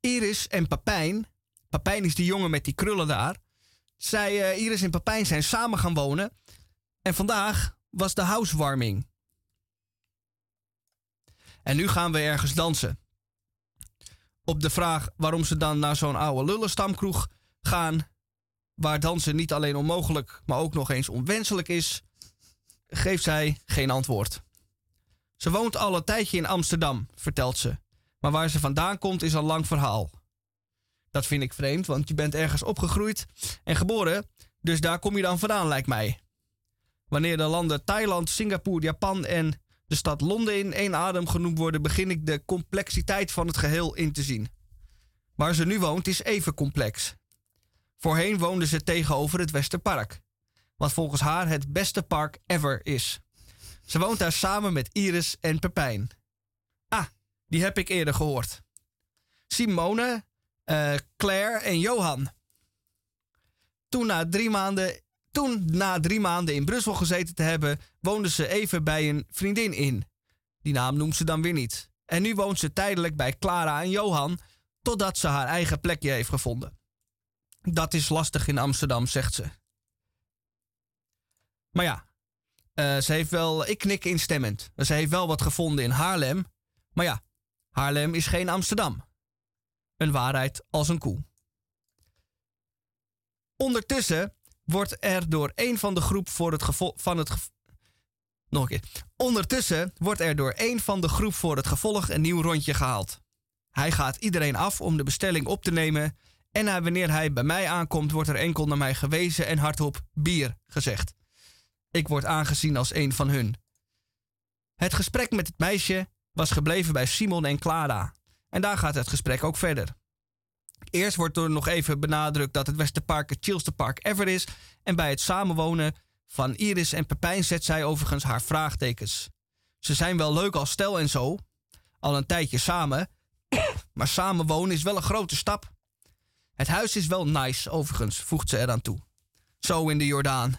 S1: Iris en Papijn, Papijn is die jongen met die krullen daar, zij, eh, Iris en Papijn zijn samen gaan wonen en vandaag was de housewarming. En nu gaan we ergens dansen. Op de vraag waarom ze dan naar zo'n oude lullenstamkroeg gaan, waar dansen niet alleen onmogelijk, maar ook nog eens onwenselijk is, geeft zij geen antwoord. Ze woont al een tijdje in Amsterdam, vertelt ze. Maar waar ze vandaan komt is een lang verhaal. Dat vind ik vreemd, want je bent ergens opgegroeid en geboren, dus daar kom je dan vandaan, lijkt mij. Wanneer de landen Thailand, Singapore, Japan en de stad Londen in één adem genoemd worden, begin ik de complexiteit van het geheel in te zien. Waar ze nu woont is even complex. Voorheen woonde ze tegenover het Westerpark, wat volgens haar het beste park ever is. Ze woont daar samen met Iris en Pepijn. Ah, die heb ik eerder gehoord. Simone, eh, Claire en Johan. Toen na drie maanden toen, na drie maanden in Brussel gezeten te hebben, woonde ze even bij een vriendin in. Die naam noemt ze dan weer niet. En nu woont ze tijdelijk bij Clara en Johan, totdat ze haar eigen plekje heeft gevonden. Dat is lastig in Amsterdam, zegt ze. Maar ja, eh, ze heeft wel, ik knik instemmend. Ze heeft wel wat gevonden in Haarlem. Maar ja, Haarlem is geen Amsterdam. Een waarheid als een koe. Ondertussen wordt er door een van de groep voor het gevolg van het nog een keer. Ondertussen wordt er door een van de groep voor het gevolg een nieuw rondje gehaald. Hij gaat iedereen af om de bestelling op te nemen en wanneer hij bij mij aankomt wordt er enkel naar mij gewezen en hardop bier gezegd. Ik word aangezien als een van hun. Het gesprek met het meisje was gebleven bij Simon en Clara. En daar gaat het gesprek ook verder. Eerst wordt er nog even benadrukt dat het Westerpark het chillste park ever is. En bij het samenwonen van Iris en Pepijn zet zij overigens haar vraagtekens. Ze zijn wel leuk als stel en zo, al een tijdje samen, maar samenwonen is wel een grote stap. Het huis is wel nice, overigens, voegt ze eraan toe. Zo in de Jordaan.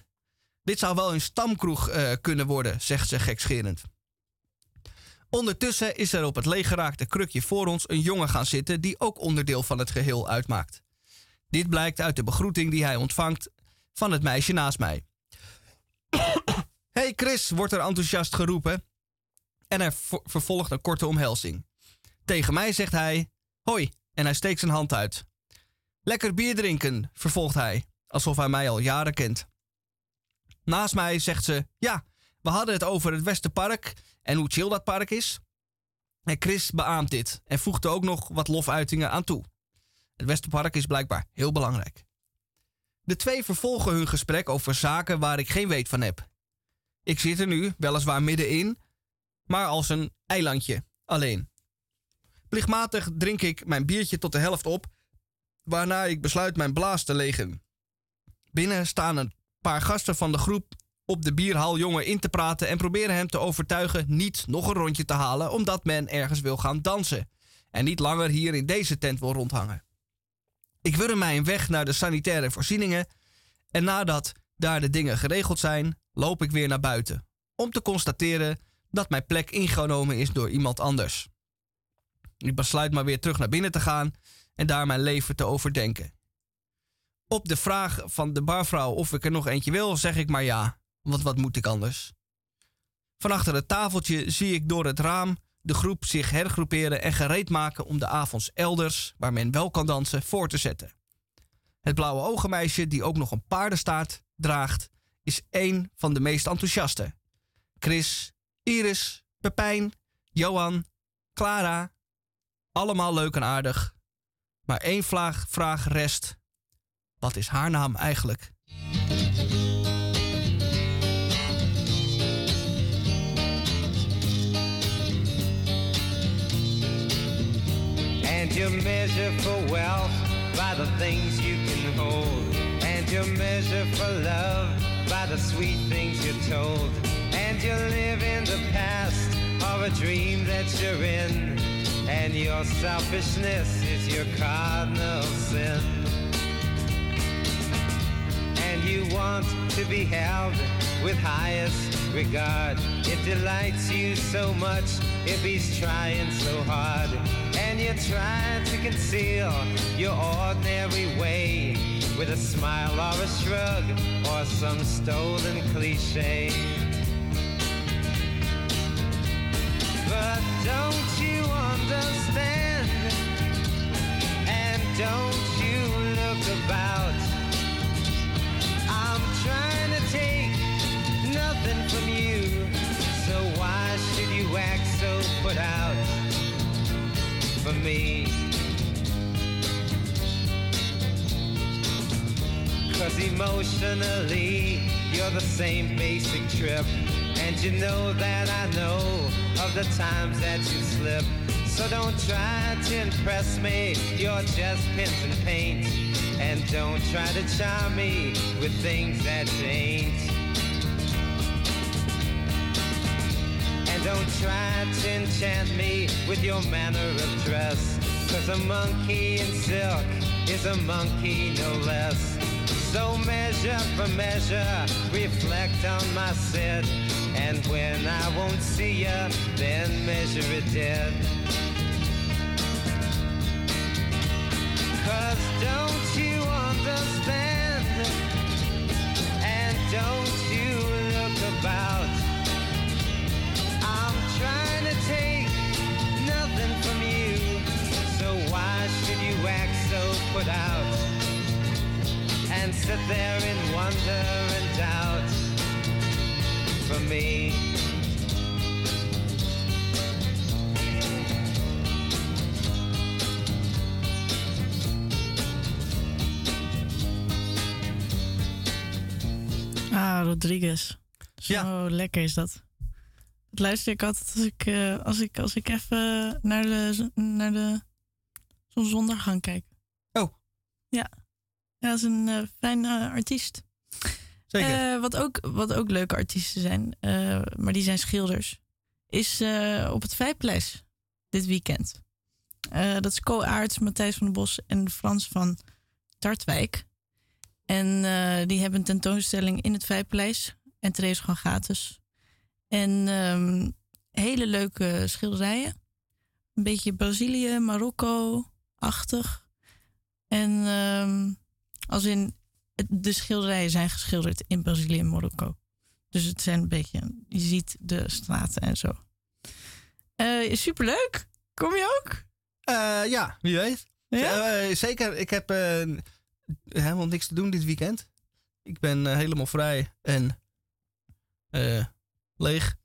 S1: Dit zou wel een stamkroeg eh, kunnen worden, zegt ze gekscherend. Ondertussen is er op het leeggeraakte krukje voor ons een jongen gaan zitten die ook onderdeel van het geheel uitmaakt. Dit blijkt uit de begroeting die hij ontvangt van het meisje naast mij. Hey Chris, wordt er enthousiast geroepen. En hij vo- vervolgt een korte omhelzing. Tegen mij zegt hij: Hoi, en hij steekt zijn hand uit. Lekker bier drinken, vervolgt hij, alsof hij mij al jaren kent. Naast mij zegt ze: Ja, we hadden het over het Westerpark en hoe chill dat park is. En Chris beaamt dit en voegt er ook nog wat lofuitingen aan toe. Het Westerpark is blijkbaar heel belangrijk. De twee vervolgen hun gesprek over zaken waar ik geen weet van heb. Ik zit er nu, weliswaar middenin, maar als een eilandje, alleen. Plichtmatig drink ik mijn biertje tot de helft op, waarna ik besluit mijn blaas te legen. Binnen staan een paar gasten van de groep op de bierhal jongen in te praten en proberen hem te overtuigen niet nog een rondje te halen omdat men ergens wil gaan dansen en niet langer hier in deze tent wil rondhangen. Ik wurm mij een weg naar de sanitaire voorzieningen en nadat daar de dingen geregeld zijn, loop ik weer naar buiten om te constateren dat mijn plek ingenomen is door iemand anders. Ik besluit maar weer terug naar binnen te gaan en daar mijn leven te overdenken. Op de vraag van de barvrouw of ik er nog eentje wil, zeg ik maar ja, want wat moet ik anders? Van achter het tafeltje zie ik door het raam de groep zich hergroeperen en gereed maken om de avonds elders, waar men wel kan dansen, voor te zetten. Het blauwe ogenmeisje, die ook nog een paardenstaart draagt, is één van de meest enthousiaste. Chris, Iris, Pepijn, Johan, Clara, allemaal leuk en aardig. Maar één vraag, vraag rest. Wat is haar naam eigenlijk?
S15: And you measure for wealth by the things you can hold. And you measure for love by the sweet things you're told. And you live in the past of a dream that you're in. And your selfishness is your cardinal sin. And you want to be held with highest regard. It delights you so much if he's trying so hard. And you're trying to conceal your ordinary way with a smile or a shrug or some stolen cliche. But don't you understand? And don't you look about? I'm trying to take nothing from you. So why should you act so put out for me? Cause emotionally, you're the same basic trip. And you know that I know of the times that you slip. So don't try to impress me, you're just pins and paint. And don't try to charm me with things that ain't. And don't try to enchant me with your manner of dress. Cause a monkey in silk is a monkey no less. So measure for measure, reflect on my sit. And when I won't see ya, then measure it dead. Don't you understand? And don't you look about?
S2: Rodriguez. Zo lekker is dat. Dat luister ik altijd als ik, eh, als ik, als ik even naar de, naar de zonsondergang kijk.
S1: Oh.
S2: Ja. Ja, dat is een eh, fijn eh, artiest.
S1: Zeker.
S2: Wat, ook, wat ook leuke artiesten zijn, maar die zijn schilders, is op het Vijples dit weekend. Dat is Co Aarts, Matthijs van den Bos en Frans van Tartwijk. En eh, die hebben een tentoonstelling in het Vijpaleis. En is gewoon gratis. En ehm, hele leuke schilderijen. Een beetje Brazilië, Marokko-achtig. En ehm, als in, de schilderijen zijn geschilderd in Brazilië en Marokko. Dus het zijn een beetje, je ziet de straten en zo. Eh superleuk. Kom je ook?
S1: Eh, ja, wie weet.
S2: Ja?
S1: Zeker, ik heb helemaal niks te doen dit weekend. Ik ben eh, helemaal vrij en eh, leeg.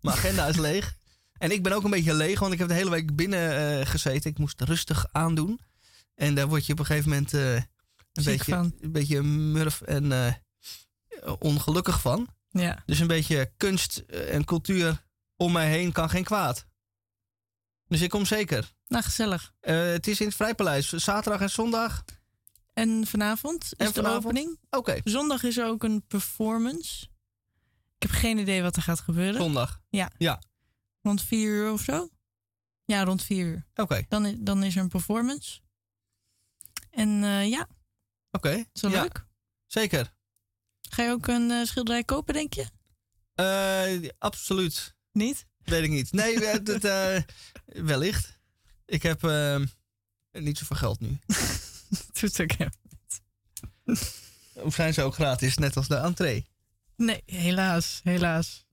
S1: Mijn agenda is leeg. En ik ben ook een beetje leeg, want ik heb de hele week binnen eh, gezeten. Ik moest rustig aandoen. En daar word je op een gegeven moment een, beetje,
S2: van.
S1: een beetje murf en ongelukkig van.
S2: Ja.
S1: Dus een beetje kunst en cultuur om mij heen kan geen kwaad. Dus ik kom zeker.
S2: Nou, gezellig.
S1: Het is in het Vrijpaleis, zaterdag en zondag.
S2: En vanavond is
S1: En
S2: de opening.
S1: Oké.
S2: Zondag is er ook een performance. Ik heb geen idee wat er gaat gebeuren.
S1: Zondag?
S2: Ja.
S1: Ja.
S2: Rond vier uur of zo? Ja, rond vier uur.
S1: Oké.
S2: Dan, is, dan is er een performance. En eh, ja,
S1: Oké.
S2: is wel
S1: Ja,
S2: leuk.
S1: Zeker.
S2: Ga je ook een eh, schilderij kopen, denk je?
S1: Eh, absoluut.
S2: Niet?
S1: Weet ik niet. Nee, het, het, wellicht. Ik heb niet zoveel geld nu.
S2: Doet ook helemaal
S1: Of zijn ze ook gratis, net als de entree?
S2: Nee, helaas, helaas.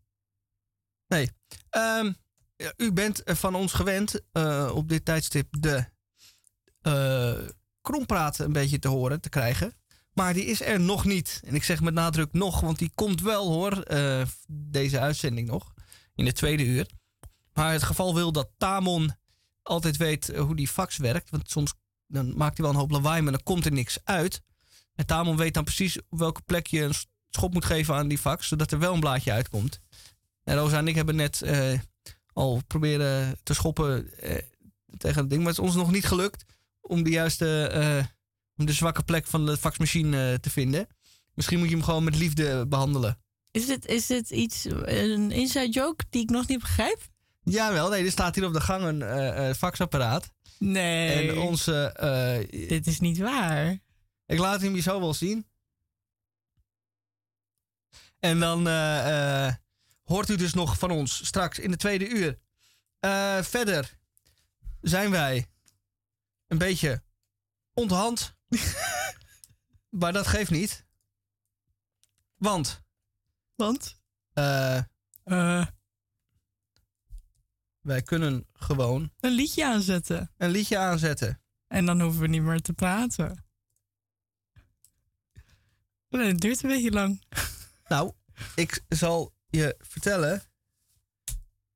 S1: Nee. Ehm, ja, u bent van ons gewend eh, op dit tijdstip de eh krompraat een beetje te horen, te krijgen. Maar die is er nog niet. En ik zeg met nadruk nog, want die komt wel hoor, eh, deze uitzending nog, in de tweede uur. Maar het geval wil dat Tamon altijd weet hoe die fax werkt. Want soms dan maakt hij wel een hoop lawaai, maar dan komt er niks uit. En Tamon weet dan precies op welke plek je een schop moet geven aan die fax, zodat er wel een blaadje uitkomt. En Rosa en ik hebben net eh, al proberen te schoppen eh, tegen het ding. Maar het is ons nog niet gelukt om de juiste, eh, om de zwakke plek van de faxmachine te vinden. Misschien moet je hem gewoon met liefde behandelen.
S2: Is dit, is dit iets, een inside joke die ik nog niet begrijp?
S1: Jawel, nee, er staat hier op de gang een faxapparaat.
S2: Nee.
S1: En onze... eh,
S2: Dit is niet waar.
S1: Ik laat hem je zo wel zien. En dan eh, eh, hoort u dus nog van ons straks in de tweede uur. Verder zijn wij een beetje onthand. maar dat geeft niet. Want.
S2: Want?
S1: Eh. Wij kunnen gewoon
S2: Een liedje aanzetten.
S1: een liedje aanzetten.
S2: En dan hoeven we niet meer te praten. Nee, het duurt een beetje lang.
S1: Nou, ik zal je vertellen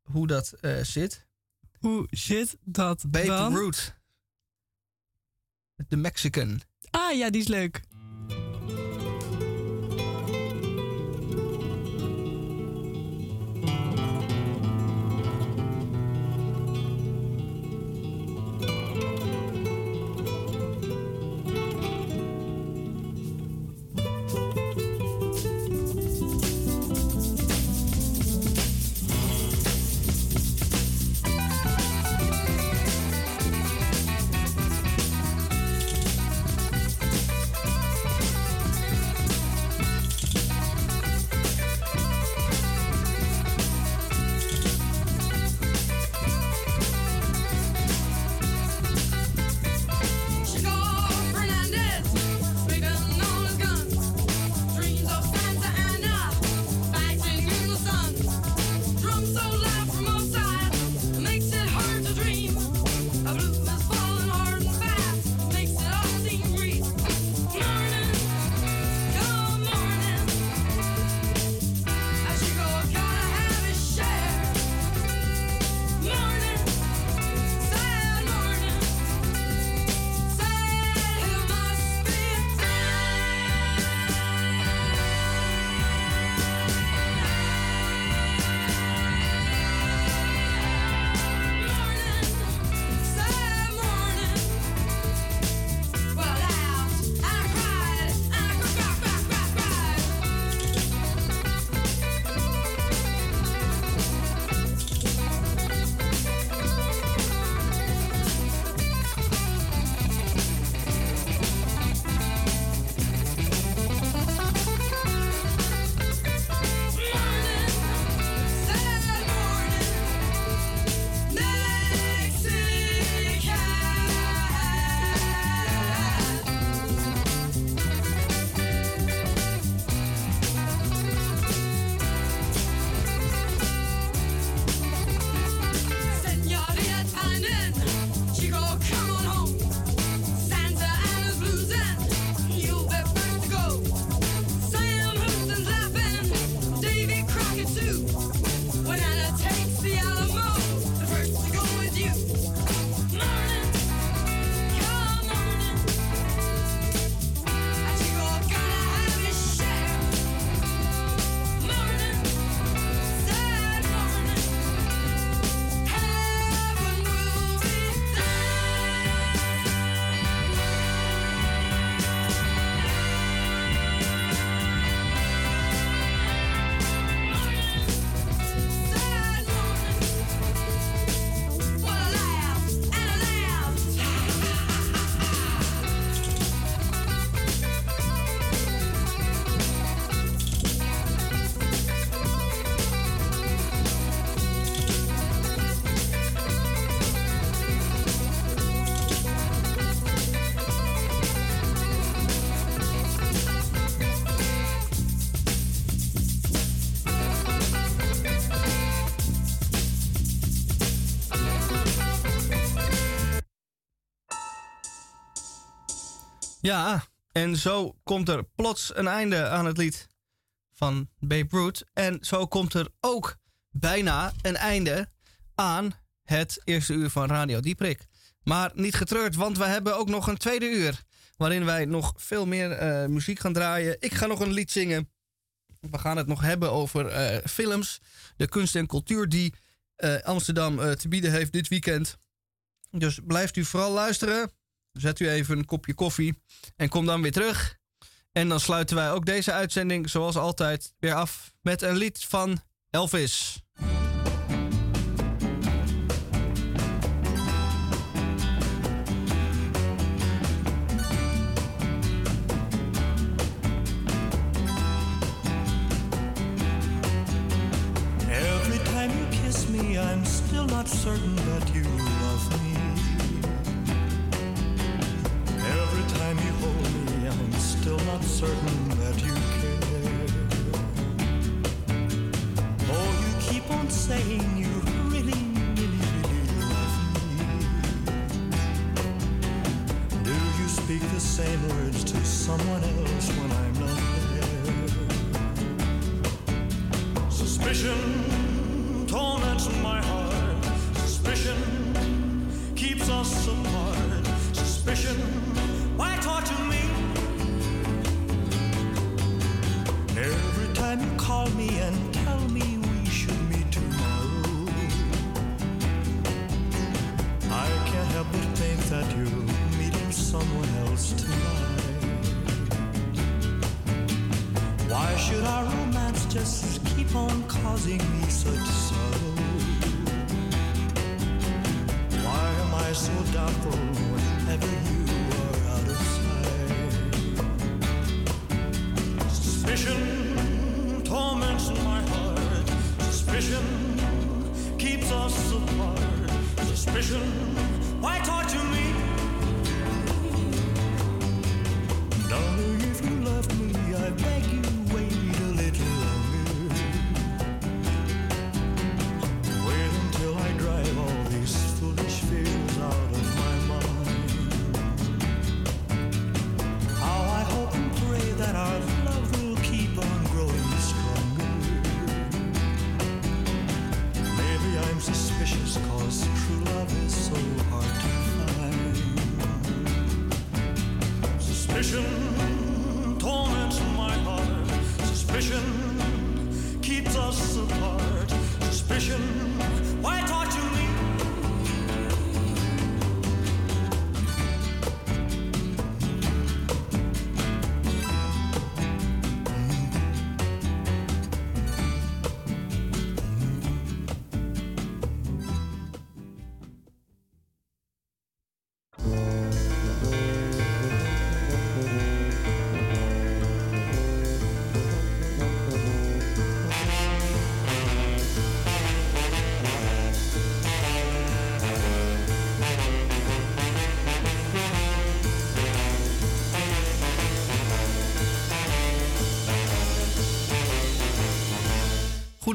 S1: hoe dat eh, zit.
S2: Hoe zit dat
S1: Babe
S2: dan?
S1: Root. De Mexican.
S2: Ah ja, die is leuk.
S1: Ja, en zo komt er plots een einde aan het lied van Babe Ruth. En zo komt er ook bijna een einde aan het eerste uur van Radio Dieprik. Maar niet getreurd, want we hebben ook nog een tweede uur. Waarin wij nog veel meer eh, muziek gaan draaien. Ik ga nog een lied zingen. We gaan het nog hebben over eh, films. De kunst en cultuur die eh, Amsterdam te bieden heeft dit weekend. Dus blijft u vooral luisteren. Zet u even een kopje koffie. En kom dan weer terug. En dan sluiten wij ook deze uitzending, zoals altijd, weer af met een lied van Elvis.
S16: Every time you kiss me, I'm still not certain that you time you hold me, I'm still not certain that you care. Oh, you keep on saying you really, really, really love me. Do you speak the same words to someone else when I'm not there? Suspicion torments my heart. Suspicion keeps us apart. Suspicion, why torture me? Every time you call me and tell me we should meet tomorrow, I can't help but think that you're meeting someone else tonight. Why should our romance just keep on causing me such sorrow? Why am I so doubtful whenever you Suspicion torments my heart. Suspicion keeps us apart. Suspicion, why torture me?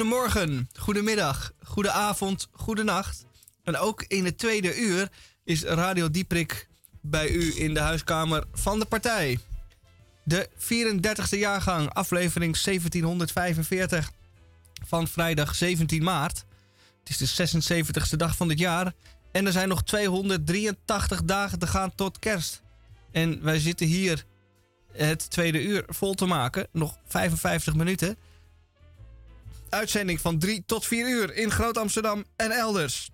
S1: Goedemorgen, goedemiddag, goedenavond, goedenacht. En ook in het tweede uur is Radio Dieprik bij u in de huiskamer van de partij. De 34e jaargang, aflevering 1745 van vrijdag 17 maart. Het is de 76e dag van dit jaar. En er zijn nog 283 dagen te gaan tot kerst. En wij zitten hier het tweede uur vol te maken. Nog 55 minuten. Uitzending van 3 tot 4 uur in Groot Amsterdam en elders.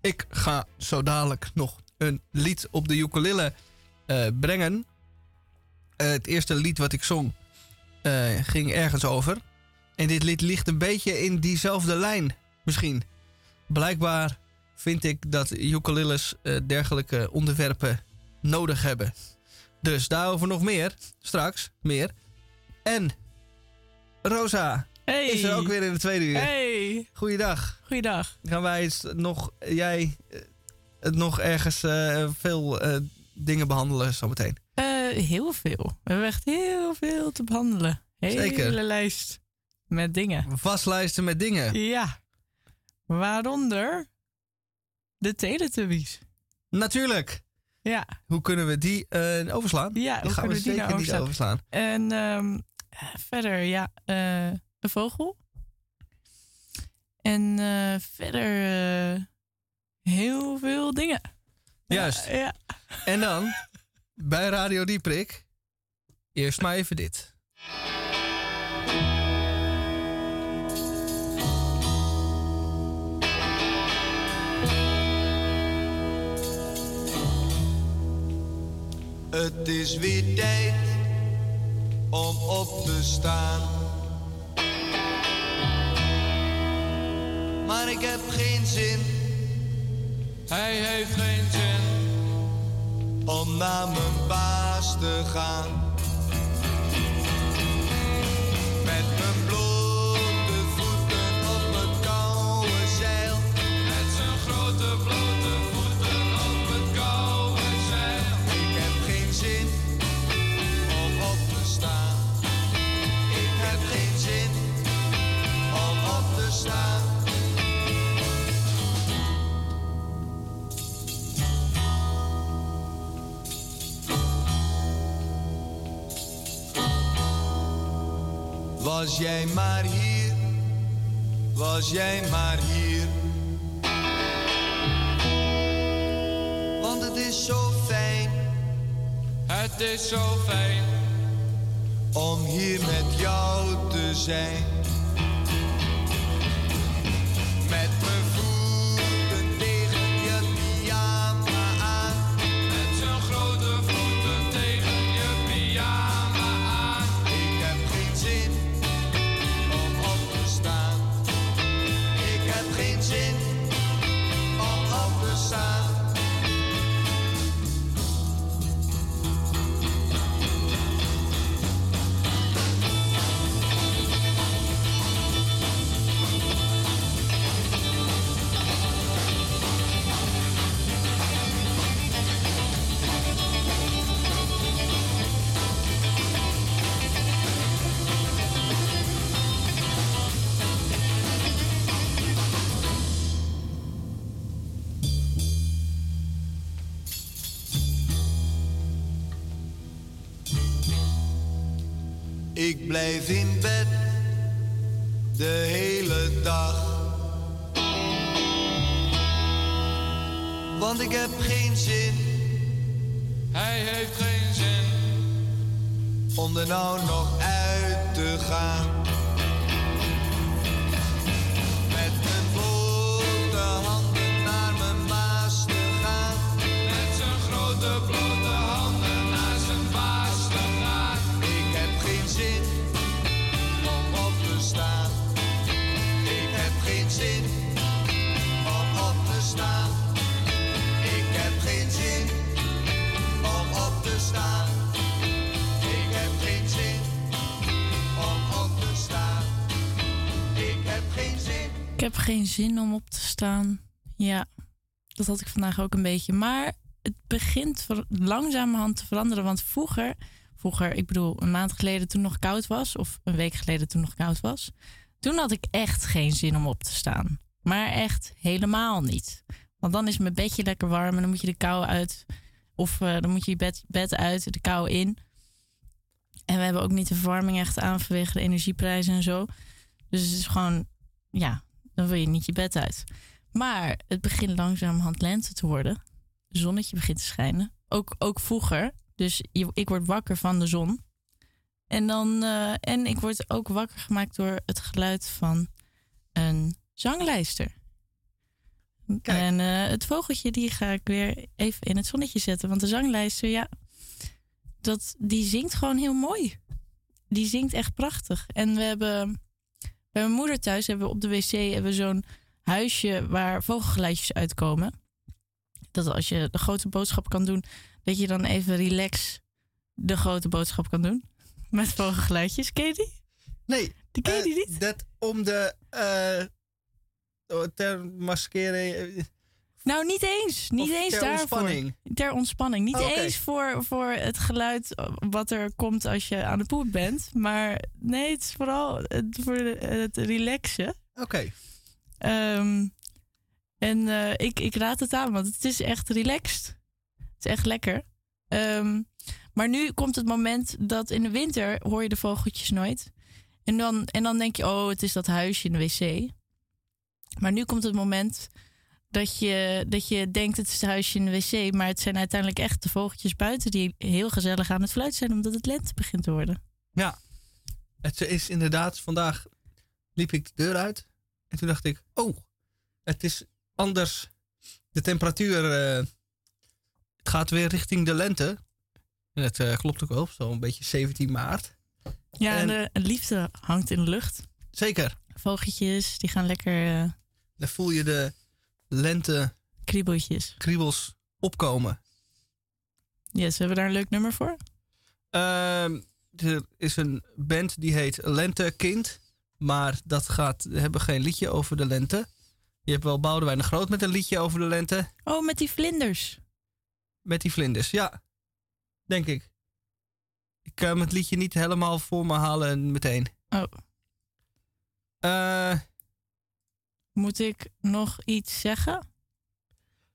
S1: Ik ga zo dadelijk nog een lied op de ukulele eh, brengen. Eh, het eerste lied wat ik zong eh, ging ergens over. En dit lied ligt een beetje in diezelfde lijn, misschien. Blijkbaar vind ik dat ukuleles dergelijke onderwerpen nodig hebben. Dus daarover nog meer. Straks meer. En Rosa
S2: Hey.
S1: is er ook weer in de tweede uur.
S2: Hey.
S1: Goeiedag.
S2: Goeiedag.
S1: Gaan wij nog, jij, eh, het nog ergens eh, veel eh, dingen behandelen zometeen?
S2: Eh, heel veel. We hebben echt heel veel te behandelen. Hele
S1: Zeker.
S2: lijst met dingen.
S1: Vastlijsten met dingen.
S2: Ja. Waaronder de Teletubbies.
S1: Natuurlijk.
S2: Ja.
S1: Hoe kunnen we die overslaan?
S2: Ja, hoe
S1: gaan
S2: kunnen
S1: we
S2: die
S1: zeker
S2: nou
S1: niet overslaan.
S2: En ehm, verder, ja, een vogel. En eh, verder eh, heel veel dingen.
S1: Juist.
S2: Ja.
S1: En dan, bij Radio Dieprik, eerst maar even dit.
S17: Het is weer tijd om op te staan. Maar ik heb geen zin. Hij heeft geen zin. Om naar mijn baas te gaan. Met mijn blote Was jij maar hier, was jij maar hier. Want het is zo fijn, het is zo fijn om hier met jou te zijn. Ik blijf in bed zin om op te staan.
S2: Ja, dat had ik vandaag ook een beetje. Maar het begint langzamerhand te veranderen. Want vroeger, vroeger, ik bedoel een maand geleden toen nog koud was, of een week geleden toen nog koud was, toen had ik echt geen zin om op te staan. Maar echt helemaal niet. Want dan is mijn bedje lekker warm en dan moet je de kou uit. Of eh, dan moet je je bed, bed uit, de kou in. En we hebben ook niet de verwarming echt aan vanwege de energieprijzen en zo. Dus het is gewoon, ja, dan wil je niet je bed uit. Maar het begint langzamerhand lente te worden. Het zonnetje begint te schijnen. Ook, ook vroeger. Dus je, ik word wakker van de zon. En, dan, eh, en ik word ook wakker gemaakt door het geluid van een zanglijster. En eh, het vogeltje die ga ik weer even in het zonnetje zetten. Want de zanglijster, ja, dat, die zingt gewoon heel mooi. Die zingt echt prachtig. En we hebben bij mijn moeder thuis hebben we op de wc hebben we zo'n huisje waar vogelgeluidjes uitkomen. Dat als je de grote boodschap kan doen, dat je dan even relax de grote boodschap kan doen. Met vogelgeluidjes. Ken je die?
S1: Nee.
S2: Die ken je die
S1: niet? Dat om de... eh ter maskeren...
S2: Nou, niet eens. Niet
S1: Of
S2: eens
S1: ter
S2: daarvoor.
S1: ontspanning?
S2: Ter ontspanning. Niet
S1: Oh,
S2: eens voor, voor het geluid wat er komt als je aan de poep bent. Maar nee, het is vooral het, voor het relaxen.
S1: Oké.
S2: Ehm, en eh, ik, ik raad het aan, want het is echt relaxed. Het is echt lekker. Ehm, maar nu komt het moment dat in de winter hoor je de vogeltjes nooit. En dan, en dan denk je, oh, het is dat huisje in de wc. Maar nu komt het moment dat je, dat je denkt, het is het huisje in de wc. Maar het zijn uiteindelijk echt de vogeltjes buiten die heel gezellig aan het fluiten zijn, omdat het lente begint te worden.
S1: Ja, het is inderdaad, vandaag liep ik de deur uit en toen dacht ik, oh, het is anders. De temperatuur eh, het gaat weer richting de lente. En het eh, klopt ook wel, zo'n beetje 17 maart.
S2: Ja, en, de liefde hangt in de lucht.
S1: Zeker.
S2: Vogeltjes, die gaan lekker eh,
S1: Dan voel je de lente
S2: kriebeltjes.
S1: kriebels opkomen.
S2: Yes, hebben we daar een leuk nummer voor?
S1: Ehm, er is een band die heet Lentekind. Maar dat gaat, we hebben geen liedje over de lente. Je hebt wel Boudewijn de Groot met een liedje over de lente.
S2: Oh, met die vlinders.
S1: Met die vlinders, ja. Denk ik. Ik kan het liedje niet helemaal voor me halen meteen.
S2: Oh.
S1: Eh,
S2: Moet ik nog iets zeggen?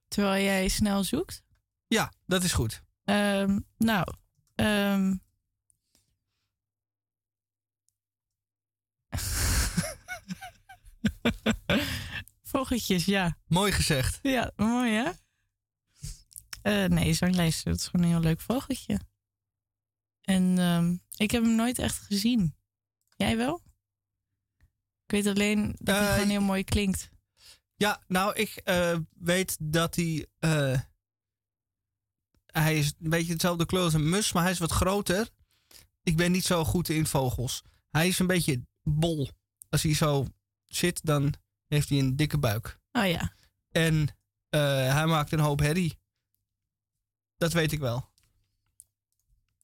S2: Terwijl jij snel zoekt?
S1: ja, dat is goed.
S2: Ehm, nou, ehm. Vogeltjes, ja.
S1: Mooi gezegd.
S2: Ja, mooi hè? Eh, nee, zanglijst, dat is gewoon een heel leuk vogeltje. En ehm, ik heb hem nooit echt gezien. Jij wel? Ik weet alleen dat hij
S1: Eh,
S2: gewoon heel mooi klinkt.
S1: Ja, nou, ik eh, weet dat hij. eh, hij is een beetje hetzelfde kleur als een mus, maar hij is wat groter. Ik ben niet zo goed in vogels. Hij is een beetje bol. Als hij zo zit, dan heeft hij een dikke buik.
S2: Oh ja.
S1: En hij maakt een hoop herrie. Dat weet ik wel.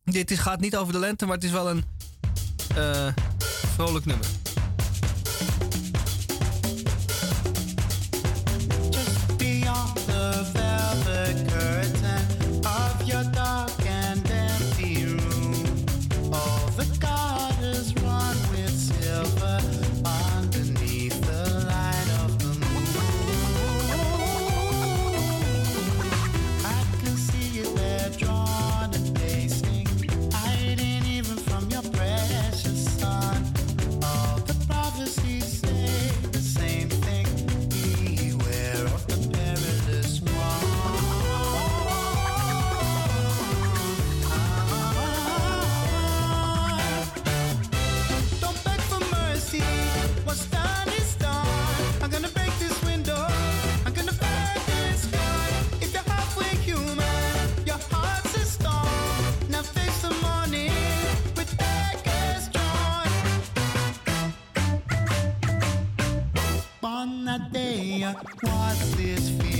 S1: Dit is, gaat niet over de lente, maar het is wel een vrolijk nummer.
S18: Day, what's this feeling?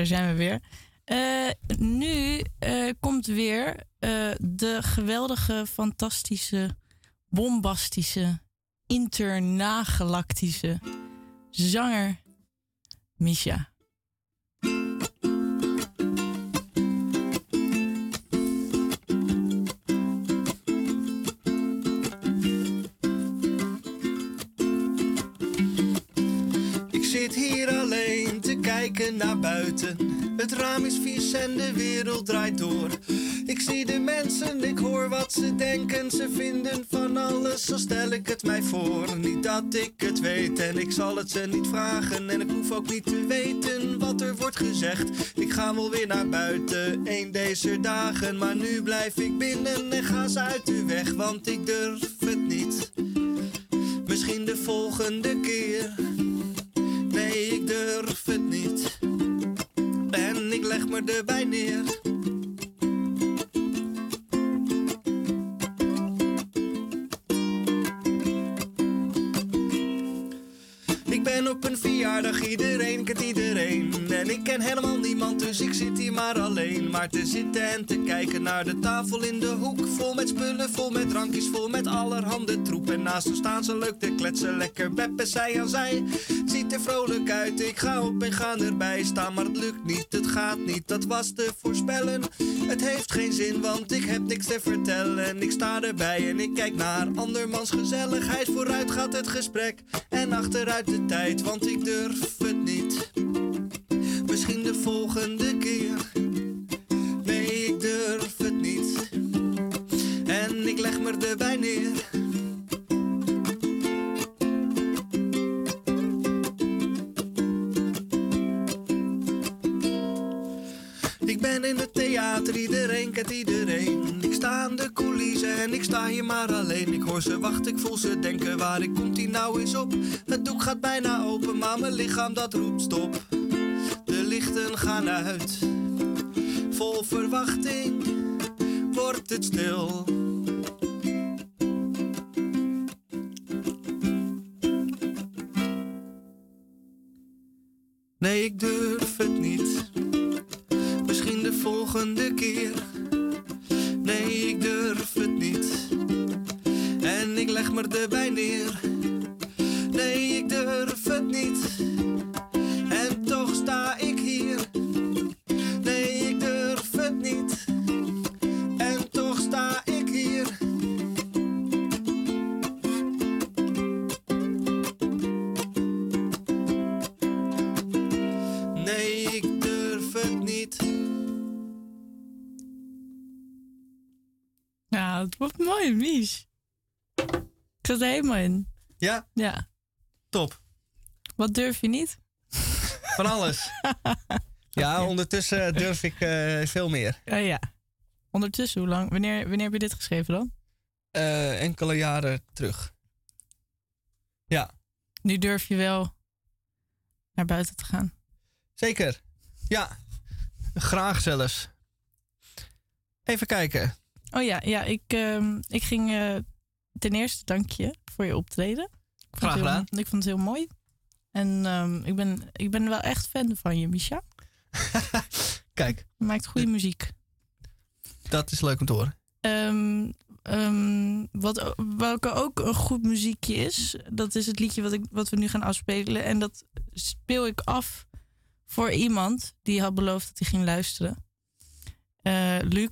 S2: Daar zijn we weer. Eh, nu eh, komt weer eh, de geweldige, fantastische, bombastische, internagalactische zanger Misha.
S1: Naar buiten. Het raam is vies en de wereld draait door. Ik zie de mensen, ik hoor wat ze denken. Ze vinden van alles, zo stel ik het mij voor. Niet dat ik het weet en ik zal het ze niet vragen. En ik hoef ook niet te weten wat er wordt gezegd. Ik ga wel weer naar buiten, een deze dagen. Maar nu blijf ik binnen en ga ze uit de weg, want ik durf het niet. Misschien de volgende keer. Nee, ik durf het niet. En ik leg me erbij neer. Verjaardag, iedereen kent iedereen. En ik ken helemaal niemand, dus ik zit hier maar alleen. Maar te zitten en te kijken naar de tafel in de hoek. Vol met spullen, vol met drankjes, vol met allerhande troep. En naast hem staan ze leuk te kletsen, lekker beppen zij aan zij. Ziet er vrolijk uit, ik ga op en ga erbij staan. Maar het lukt niet, het gaat niet, dat was te voorspellen. Het heeft geen zin, want ik heb niks te vertellen. Ik sta erbij en ik kijk naar andermans gezelligheid. Vooruit gaat het gesprek en achteruit de tijd, want ik durf het niet. Misschien de volgende keer. Nee, ik durf het niet. En ik leg me erbij neer. Ik ben in het theater, iedereen kent iedereen. Ik sta aan de coulissen en ik sta hier maar alleen. Ik hoor ze wachten, ik voel ze denken, waar ik komt die nou eens op? Het doek gaat bijna open, maar mijn lichaam dat roept stop. De lichten gaan uit, vol verwachting wordt het stil. Nee, ik durf het niet. Misschien de volgende keer. Nee, ik durf het niet. En ik leg me erbij neer. Nee, ik durf het niet.
S2: Wordt mooi, Mies. Ik zat er helemaal in.
S1: Ja?
S2: Ja.
S1: Top.
S2: Wat durf je niet?
S1: Van alles. ja, ondertussen durf ik eh, veel meer.
S2: Ja, ja. Ondertussen, hoe lang? Wanneer, wanneer heb je dit geschreven dan?
S1: Eh, enkele jaren terug. Ja.
S2: Nu durf je wel naar buiten te gaan.
S1: Zeker. Ja. Graag zelfs. Even kijken.
S2: Oh ja, ja ik, ehm, ik ging eh, ten eerste dank je voor je optreden. Ik
S1: Graag
S2: heel-
S1: gedaan.
S2: Ik vond het heel mooi. En ehm, ik, ben, ik ben wel echt fan van je, Misha.
S1: Kijk.
S2: Je maakt goede muziek.
S1: Dat is leuk om te horen.
S2: Ehm, wat, welke ook een goed muziekje is, dat is het liedje wat, ik, wat we nu gaan afspelen. En dat speel ik af voor iemand die had beloofd dat hij ging luisteren. Eh, Luc,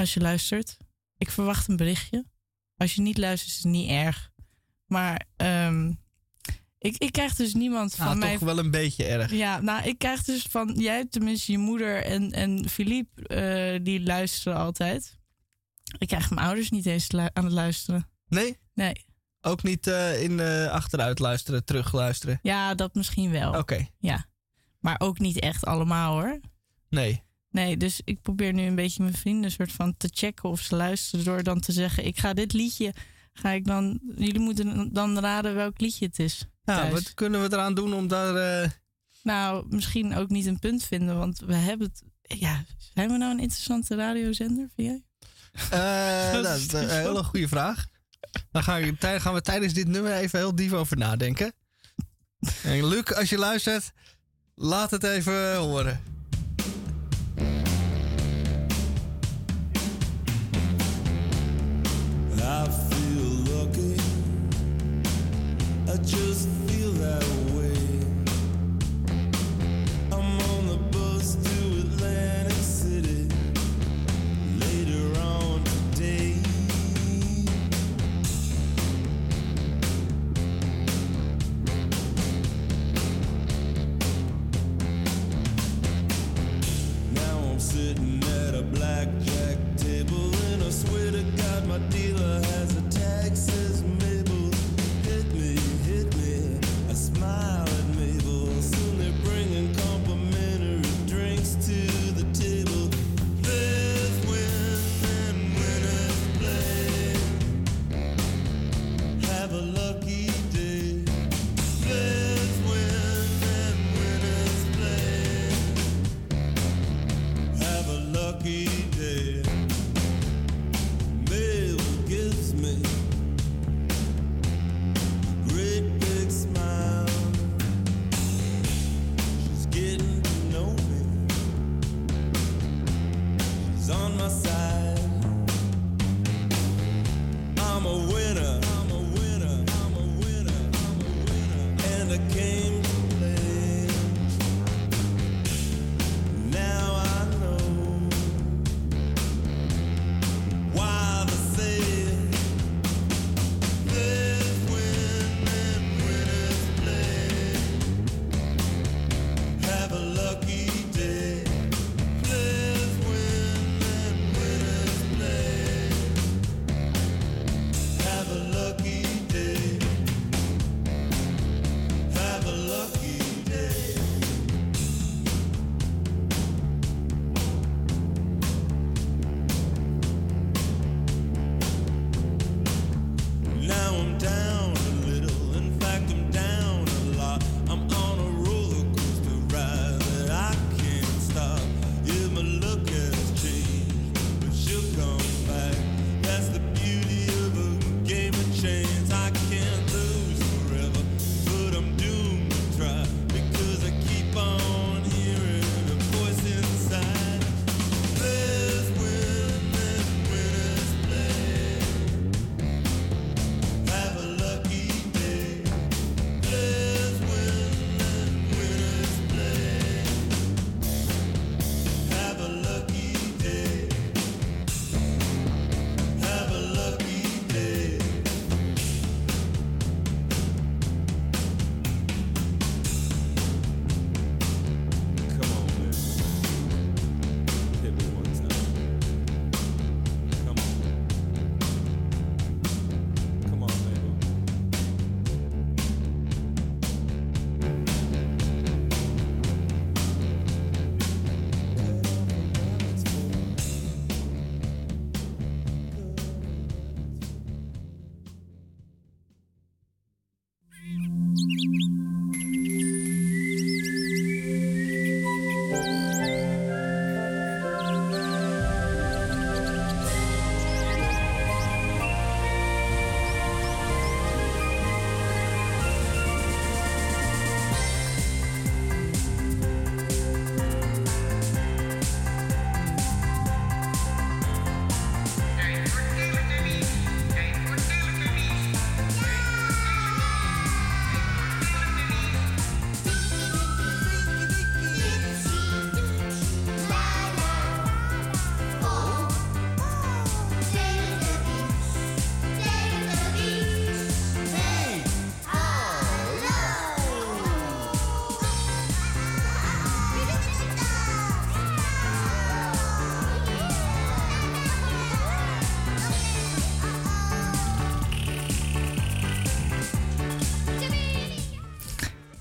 S2: als je luistert, ik verwacht een berichtje. Als je niet luistert, is het niet erg. Maar ehm, ik, ik krijg dus niemand van
S1: Ah,
S2: mij.
S1: toch wel een beetje erg.
S2: Ja, nou, ik krijg dus van jij, tenminste je moeder en, en Philippe, eh, die luisteren altijd. Ik krijg mijn ouders niet eens aan het luisteren.
S1: Nee?
S2: Nee.
S1: Ook niet eh, in eh, achteruit luisteren, terug luisteren.
S2: Ja, dat misschien wel.
S1: Oké.
S2: Ja. Maar ook niet echt allemaal hoor.
S1: Nee.
S2: Nee, dus ik probeer nu een beetje mijn vrienden soort van te checken of ze luisteren door dan te zeggen: ik ga dit liedje, ga ik dan, jullie moeten dan raden welk liedje het is.
S1: Ja,
S2: thuis.
S1: wat kunnen we eraan doen om daar... eh,
S2: Nou, misschien ook niet een punt vinden, want we hebben het. Ja, zijn we nou een interessante radiozender, vind jij?
S1: eh,
S2: Dat
S1: nou,
S2: is
S1: een hele goede vraag. Dan gaan we, tij- gaan we tijdens dit nummer even heel diep over nadenken. En Luc, als je luistert, laat het even horen.
S17: I feel lucky. I just feel that way.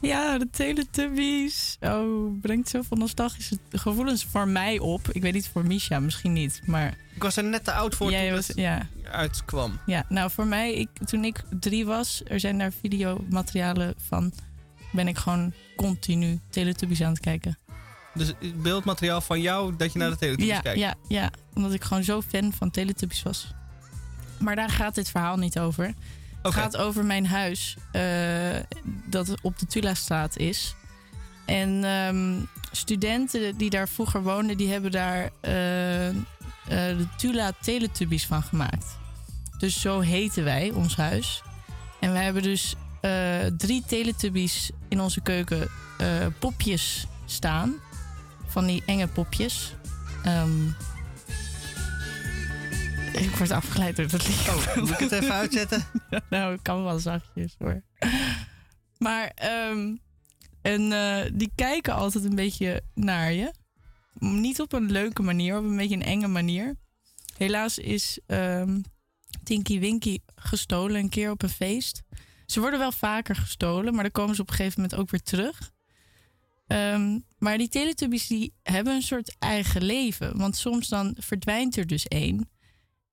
S2: Ja, de Teletubbies. Oh, brengt zoveel nostalgische gevoelens voor mij op. Ik weet niet voor Misha, misschien niet. Maar
S1: Ik was er net te oud voor
S2: Jij
S1: toen
S2: was-
S1: het
S2: ja.
S1: uitkwam.
S2: ja, nou voor mij, ik, toen ik drie was, er zijn daar videomaterialen van. Ben ik gewoon continu Teletubbies aan het kijken.
S1: Dus beeldmateriaal van jou dat je naar de Teletubbies
S2: ja,
S1: kijkt.
S2: Ja, ja, omdat ik gewoon zo fan van Teletubbies was. Maar daar gaat dit verhaal niet over. Het gaat over mijn huis eh, dat op de Tula-straat is. En ehm, studenten die daar vroeger woonden, die hebben daar eh, eh, de Tula Teletubbies van gemaakt. Dus zo heten wij, ons huis. En wij hebben dus eh, drie Teletubbies in onze keuken popjes staan. Van die enge popjes. Ehm, ik word afgeleid door dat lied.
S1: Oh, moet ik het even uitzetten?
S2: nou, ik kan wel zachtjes hoor. Maar, ehm, en eh, die kijken altijd een beetje naar je. Niet op een leuke manier, op een beetje een enge manier. Helaas is ehm, Tinky Winky gestolen een keer op een feest. Ze worden wel vaker gestolen, maar dan komen ze op een gegeven moment ook weer terug. Ehm, maar die Teletubbies die hebben een soort eigen leven. Want soms dan verdwijnt er dus één.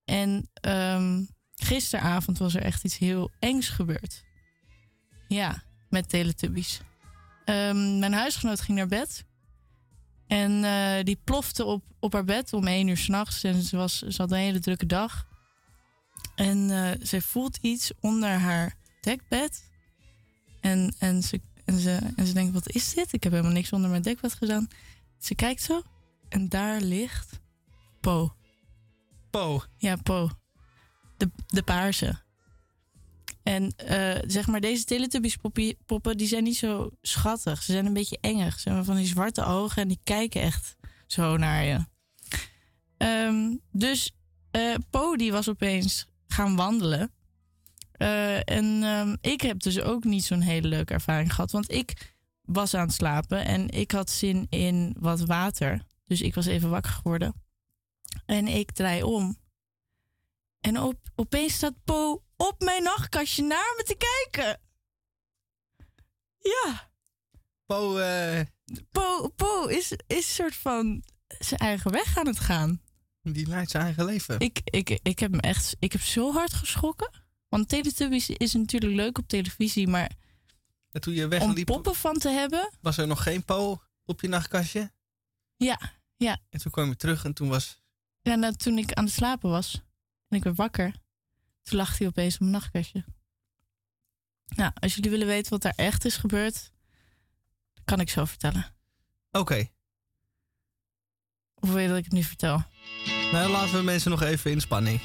S2: En ehm, gisteravond was er echt iets heel engs gebeurd. Ja, met Teletubbies. Ehm, mijn huisgenoot ging naar bed. En eh, die plofte op, op haar bed om één uur s'nachts. En ze, was, ze had een hele drukke dag. En eh, zij voelt iets onder haar dekbed. En, en, ze, en, ze, en ze denkt, wat is dit? Ik heb helemaal niks onder mijn dekbed gedaan. Ze kijkt zo. En daar ligt Po.
S1: Po?
S2: Ja, Po. De, de paarse. En eh, zeg maar, deze Teletubbies poppen, die zijn niet zo schattig. Ze zijn een beetje engig. Ze hebben van die zwarte ogen en die kijken echt zo naar je. Ehm, dus eh Po die was opeens gaan wandelen. Eh, en ehm, ik heb dus ook niet zo'n hele leuke ervaring gehad. Want ik was aan het slapen en ik had zin in wat water. Dus ik was even wakker geworden. En ik draai om. En op, opeens staat Po op mijn nachtkastje naar me te kijken. Ja.
S1: Po, eh,
S2: Po, Po is, is een soort van zijn eigen weg aan het gaan.
S1: Die leidt zijn eigen leven.
S2: Ik, ik, ik heb me echt ik heb zo hard geschrokken. Want Teletubbies is natuurlijk leuk op televisie, maar
S1: En toen je
S2: om poppen van te hebben,
S1: was er nog geen Po op je nachtkastje.
S2: ja, ja.
S1: En toen kwam je terug en toen was...
S2: Ja, nou, toen ik aan het slapen was en ik werd wakker, toen lag hij opeens op mijn nachtkastje. Nou, als jullie willen weten wat daar echt is gebeurd, kan ik zo vertellen.
S1: Oké.
S2: Of wil je dat ik het nu vertel?
S1: Nou, laten we mensen nog even in spanning.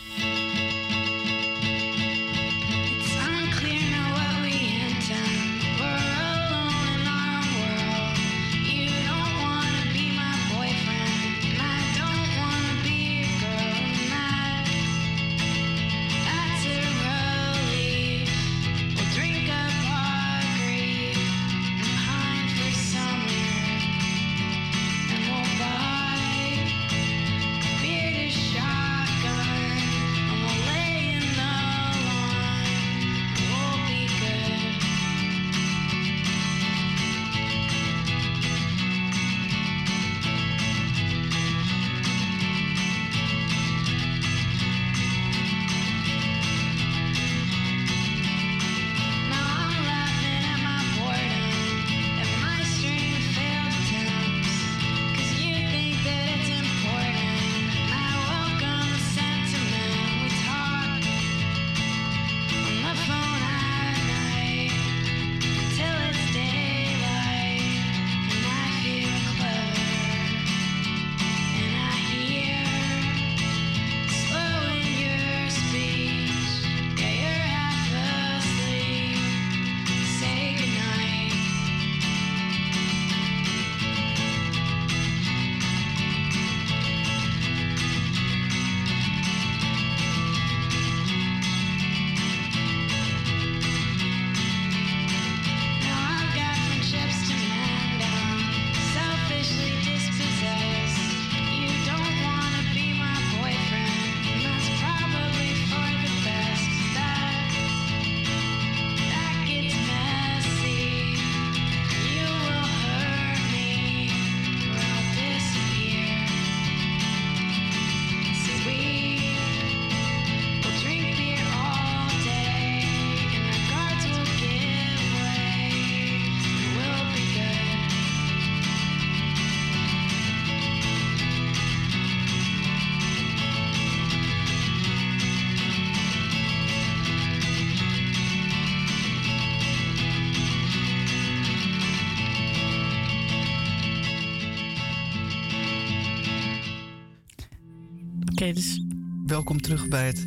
S2: Dus
S1: Welkom terug bij het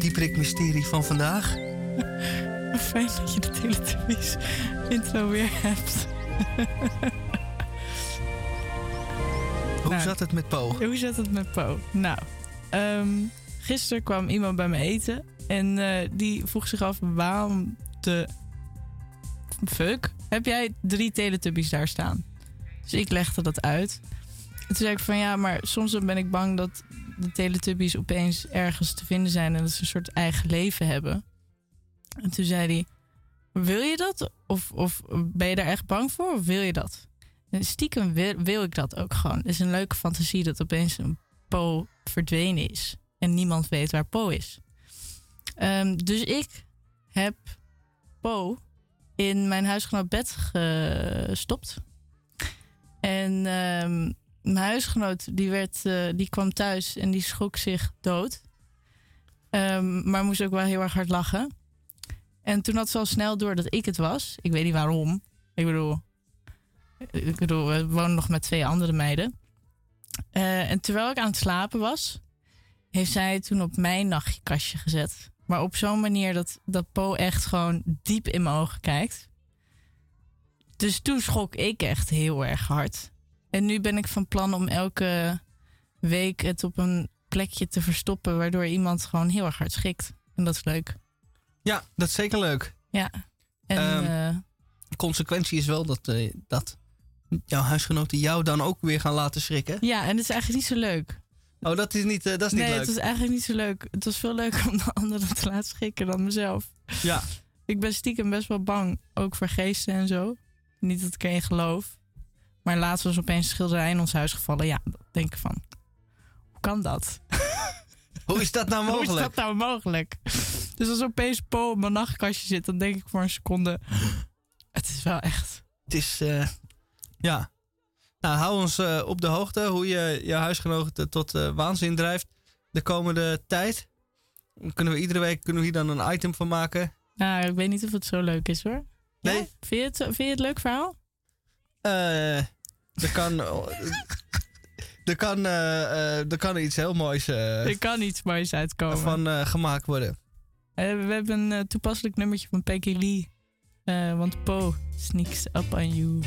S1: Dieprik Mysterie van vandaag.
S2: fijn dat je de Teletubbies intro weer hebt.
S1: Hoe zat het met Po?
S2: Hoe zat het met Po? Nou, ehm, gisteren kwam iemand bij me eten. En eh, die vroeg zich af waarom de fuck heb jij drie Teletubbies daar staan? Dus ik legde dat uit. En toen zei ik van ja, maar soms ben ik bang dat de Teletubbies opeens ergens te vinden zijn en dat ze een soort eigen leven hebben. En toen zei hij: Wil je dat? Of, of ben je daar echt bang voor? Of wil je dat? En stiekem wil, ik dat ook gewoon. Het is een leuke fantasie dat opeens een Po verdwenen is. En niemand weet waar Po is. Ehm, dus ik heb Po in mijn huisgenoot bed gestopt. En ehm, mijn huisgenoot die, werd, eh, die kwam thuis en die schrok zich dood. Ehm, maar moest ook wel heel erg hard lachen. En toen had ze al snel door dat ik het was. Ik weet niet waarom. Ik bedoel, ik bedoel we wonen nog met twee andere meiden. Eh, en terwijl ik aan het slapen was, heeft zij het toen op mijn nachtkastje gezet. Maar op zo'n manier dat, dat Po echt gewoon diep in mijn ogen kijkt. Dus toen schrok ik echt heel erg hard. En nu ben ik van plan om elke week het op een plekje te verstoppen, waardoor iemand gewoon heel erg hard schikt. En dat is leuk.
S1: Ja, dat is zeker leuk.
S2: Ja. En,
S1: Ehm,
S2: eh,
S1: De consequentie is wel dat, eh, dat jouw huisgenoten jou dan ook weer gaan laten schrikken.
S2: ja, en het is eigenlijk niet zo leuk.
S1: Oh, dat is niet, eh, dat is niet
S2: nee,
S1: leuk.
S2: het is eigenlijk niet zo leuk. Het was veel leuker om de anderen te laten schrikken dan mezelf.
S1: Ja.
S2: Ik ben stiekem best wel bang, ook voor geesten en zo. Niet dat ik erin geloof. Maar laatst was opeens een schilderij in ons huis gevallen. Ja, denk ik van, hoe kan dat?
S1: Hoe is dat nou
S2: Hoe is
S1: mogelijk?
S2: dat nou mogelijk? Dus als opeens Po op mijn nachtkastje zit, dan denk ik voor een seconde... Het is wel echt...
S1: Het is, eh, ja. Nou, hou ons eh, op de hoogte hoe je je huisgenoten tot eh, waanzin drijft de komende tijd. Dan Kunnen we iedere week kunnen we hier dan een item van maken?
S2: Nou, ik weet niet of het zo leuk is hoor.
S1: Nee?
S2: Ja? Vind, je het, vind je het leuk verhaal?
S1: Eh, er kan, er kan, eh, eh, er kan iets heel moois eh,
S2: er kan iets moois uitkomen.
S1: van gemaakt worden.
S2: We hebben een toepasselijk nummertje van Peggy Lee. Want Po sneaks up on you.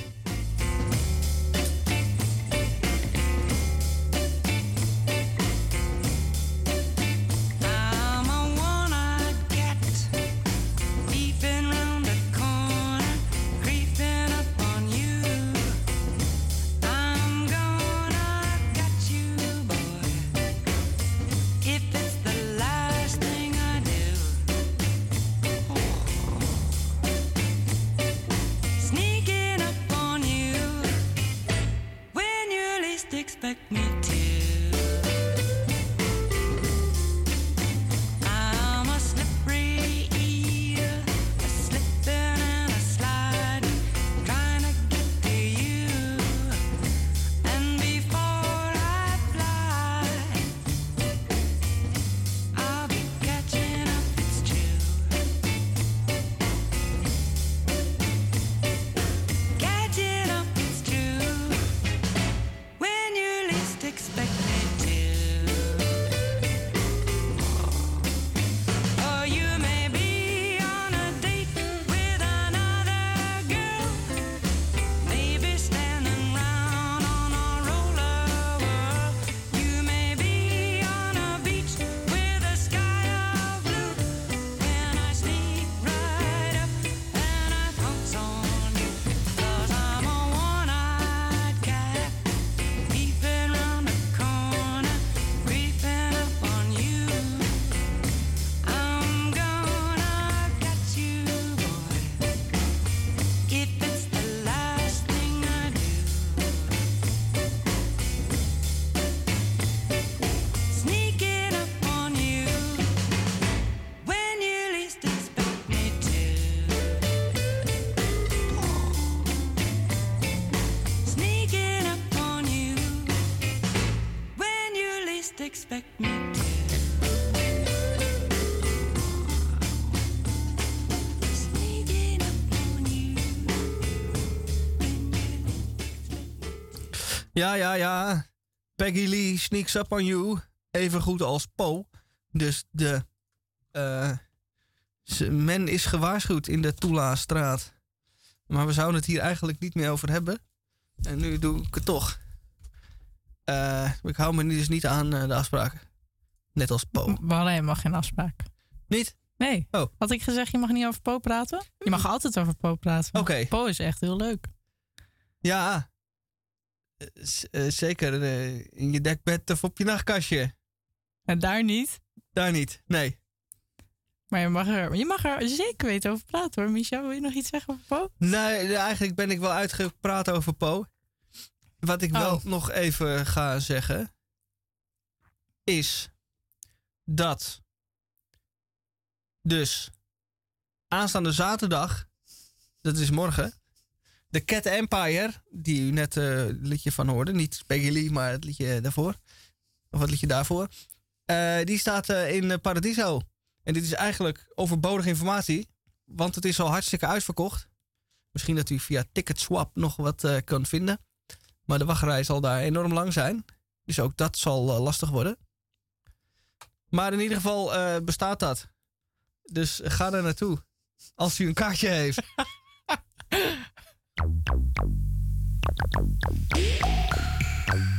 S1: Ja, ja, ja. Peggy Lee sneaks up on you. Even goed als Po. Dus de. ze- men is gewaarschuwd in de Tula-straat. Maar we zouden het hier eigenlijk niet meer over hebben. En nu doe ik het toch. Eh, ik hou me dus niet aan eh, de afspraken. Net als Po.
S2: We hadden helemaal geen afspraak.
S1: Niet?
S2: Nee.
S1: Oh.
S2: Had ik gezegd, je mag niet over Po praten? Je mag altijd over Po praten.
S1: Oké.
S2: Po is echt heel leuk.
S1: Ja. Eh, eh, zeker eh, in je dekbed of op je nachtkastje.
S2: En daar niet?
S1: Daar niet, nee.
S2: Maar je mag er, je mag er zeker weten over praten hoor. Michel, wil je nog iets zeggen over Po?
S1: Nee, eigenlijk ben ik wel uitgepraat over Po. Wat ik wel
S2: Oh.
S1: nog even ga zeggen... is dat... dus aanstaande zaterdag... dat is morgen... de Cat Empire, die u net eh, het liedje van hoorde... niet Peggy Lee, maar het liedje daarvoor... of het liedje daarvoor... eh, die staat eh, in Paradiso. En dit is eigenlijk overbodige informatie... want het is al hartstikke uitverkocht... Misschien dat u via Ticketswap nog wat kan vinden. Maar de wachtrij zal daar enorm lang zijn. Dus ook dat zal lastig worden. Maar in ieder geval bestaat dat. Dus ga er naartoe. Als u een kaartje heeft.
S17: Thank you.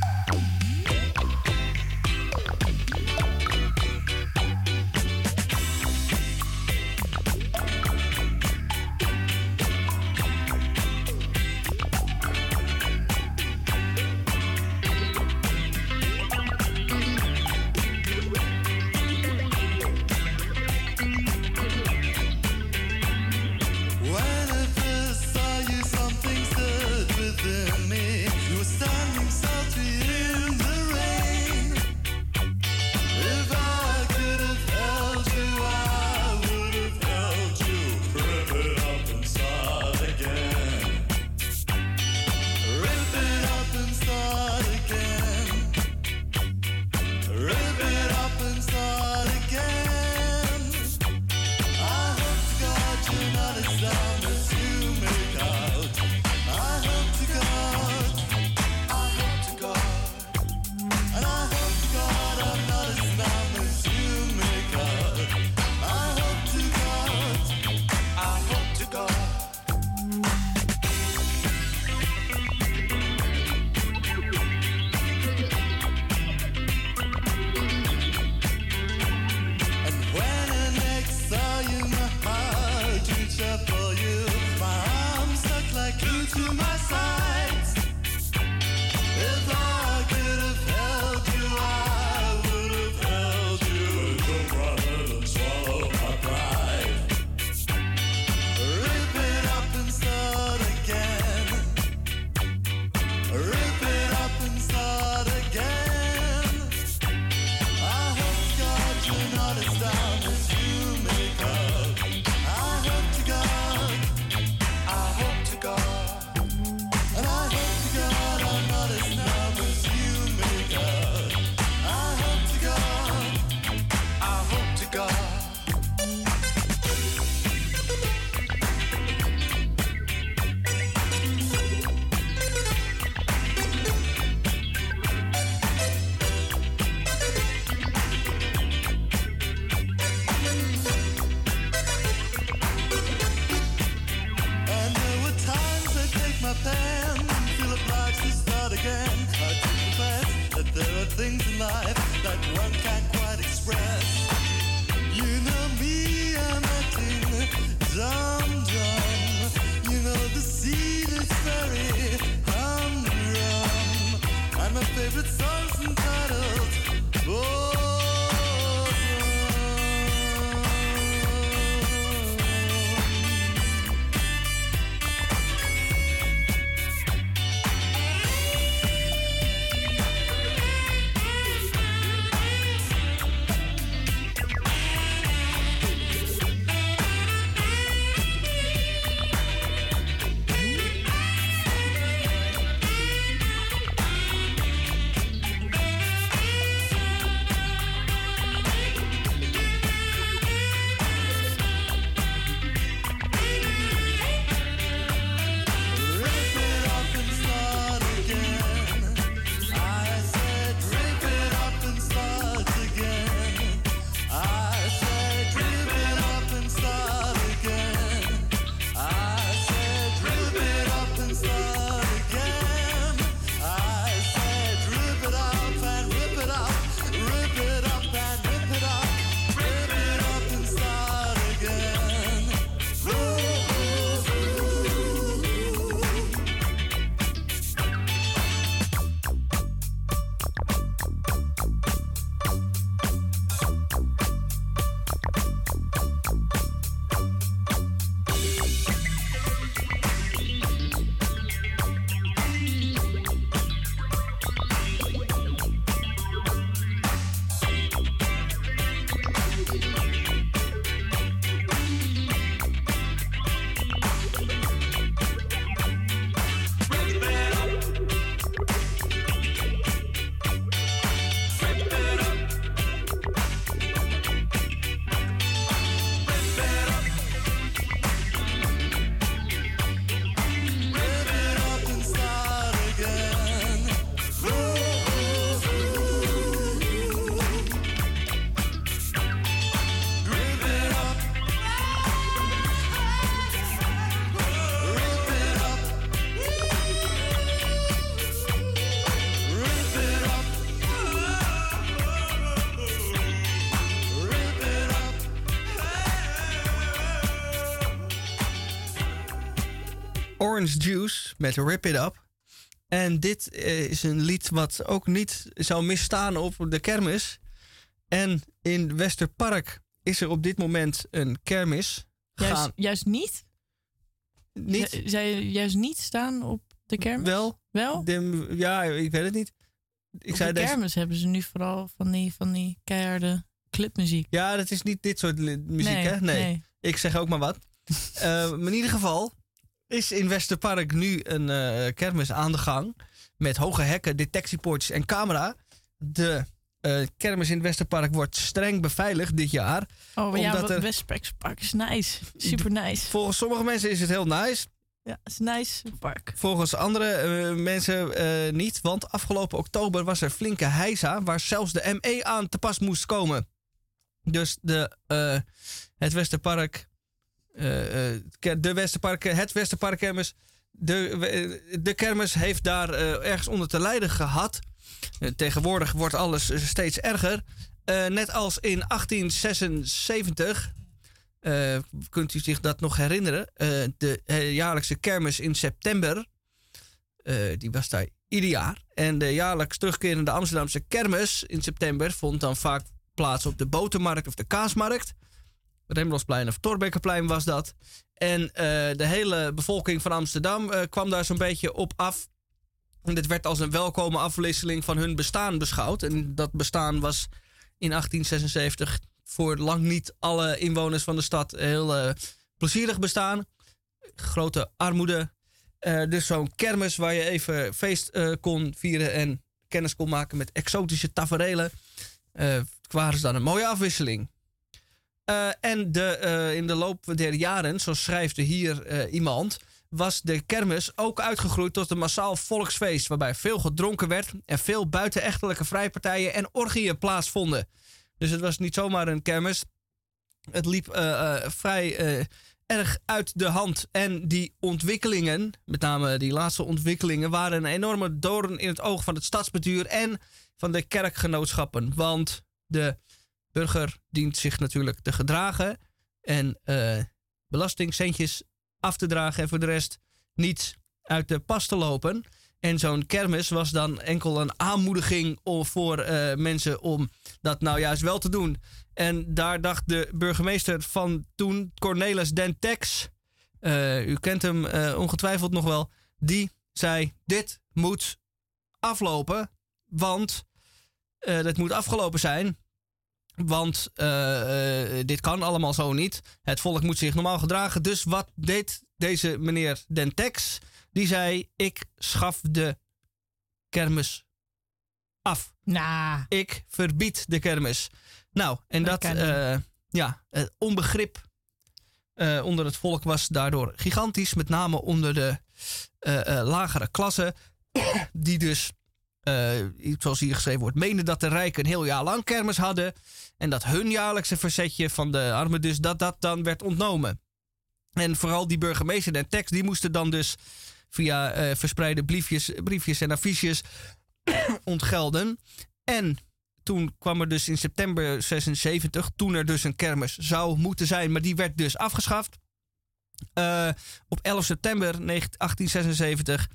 S17: Favorite song's entitled
S1: Orange Juice met Rip It Up. En dit eh, is een lied wat ook niet zou misstaan op de kermis. En in Westerpark is er op dit moment een kermis.
S2: Juist,
S1: Gaan-
S2: juist niet?
S1: Niet?
S2: Zij juist niet staan op de kermis?
S1: Wel.
S2: Wel?
S1: De- ja, ik weet het niet. Ik
S2: op
S1: zei
S2: de
S1: deze-
S2: kermis hebben ze nu vooral van die, van die keiharde clubmuziek.
S1: Ja, dat is niet dit soort muziek,
S2: Nee,
S1: hè? Nee.
S2: nee.
S1: Ik zeg ook maar wat. Maar in ieder geval is in Westerpark nu een eh, kermis aan de gang. Met hoge hekken, detectiepoortjes en camera. De eh, kermis in Westerpark wordt streng beveiligd dit jaar.
S2: Oh, maar ja,
S1: omdat
S2: wat
S1: er-
S2: Westpark Park is nice. Super nice.
S1: Volgens sommige mensen is het heel nice.
S2: Ja, het is een nice park.
S1: Volgens andere eh, mensen niet. Want afgelopen oktober was er flinke heisa. Waar zelfs de ME aan te pas moest komen. Dus de, het Westerpark. Eh, eh, de Westerpark, het Westerpark kermis. De, eh, de kermis heeft daar eh, ergens onder te lijden gehad. Eh, tegenwoordig wordt alles eh, steeds erger. Eh, net als in 1876. eh, kunt u zich dat nog herinneren? Eh, de eh, jaarlijkse kermis in september. eh, die was daar ieder jaar. En de jaarlijks terugkerende Amsterdamse kermis in september vond dan vaak plaats op de botermarkt of de kaasmarkt. Rembrandtsplein of Torbekkenplein was dat. En eh, de hele bevolking van Amsterdam eh, kwam daar zo'n beetje op af. En dit werd als een welkome afwisseling van hun bestaan beschouwd. En dat bestaan was in 1876 voor lang niet alle inwoners van de stad heel eh, plezierig bestaan. Grote armoede. Dus zo'n kermis waar je even feest kon vieren en kennis kon maken met exotische taferelen. eh waren ze dan een mooie afwisseling. Eh, en de, eh, in de loop der jaren, zo schrijft er hier eh, iemand, was de kermis ook uitgegroeid tot een massaal volksfeest. Waarbij veel gedronken werd en veel buitenechtelijke vrijpartijen en orgieën plaatsvonden. Dus het was niet zomaar een kermis. Het liep vrij erg uit de hand. En die ontwikkelingen, met name die laatste ontwikkelingen, waren een enorme doorn in het oog van het stadsbestuur en van de kerkgenootschappen. Want de burger dient zich natuurlijk te gedragen en eh belastingcentjes af te dragen en voor de rest niet uit de pas te lopen. En zo'n kermis was dan enkel een aanmoediging voor eh, mensen om dat nou juist wel te doen. En daar dacht de burgemeester van toen, Cornelis Dentex, eh, u kent hem ongetwijfeld nog wel, die zei: Dit moet aflopen, want dat moet afgelopen zijn. Want eh, eh, dit kan allemaal zo niet. Het volk moet zich normaal gedragen. Dus wat deed deze meneer Dentex? Die zei: Ik schaf de kermis af.
S2: Nou.
S1: Ik verbied de kermis. Nou, en dat, eh, ja, het onbegrip onder het volk was daardoor gigantisch. Met name onder de lagere klasse. Die dus, zoals hier geschreven wordt, meenden dat de rijken een heel jaar lang kermis hadden. En dat hun jaarlijkse verzetje van de armen dus dat dat dan werd ontnomen. En vooral die burgemeester en tekst, die moesten dan dus via eh, verspreide briefjes, briefjes en affiches ontgelden. En toen kwam er dus in september 76, toen er dus een kermis zou moeten zijn, maar die werd dus afgeschaft. Eh, op 11 september 19- 1876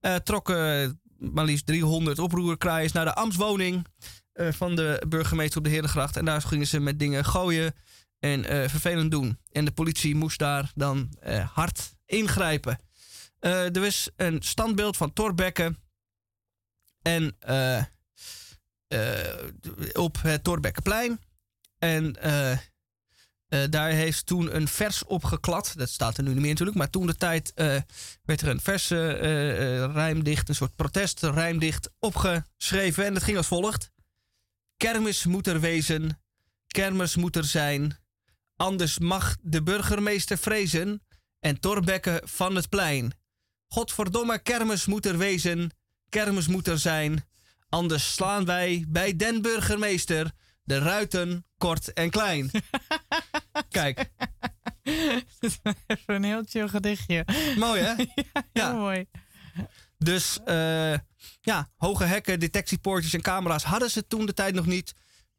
S1: eh, trokken maar liefst 300 oproerkraaiers naar de ambtswoning eh, van de burgemeester op de Herengracht. En daar gingen ze met dingen gooien en eh, vervelend doen. En de politie moest daar dan eh, hard ingrijpen. Er was een standbeeld van Torbekke. En op het Torbekkenplein. En eh, daar heeft toen een vers opgeklad. Dat staat er nu niet meer natuurlijk. Maar toen de tijd eh, werd er een vers eh, eh, rijmdicht, een soort protest rijmdicht opgeschreven. En dat ging als volgt. Kermis moet er wezen, kermis moet er zijn. Anders mag de burgemeester vrezen en Torbekke van het plein. Godverdomme, kermis moet er wezen, kermis moet er zijn. Anders slaan wij bij den burgemeester de ruiten kort en klein. Kijk,
S2: Even een heel chill gedichtje.
S1: mooi hè?
S2: ja, heel mooi.
S1: Dus eh, ja, hoge hekken, detectiepoortjes en camera's hadden ze toen de tijd nog niet.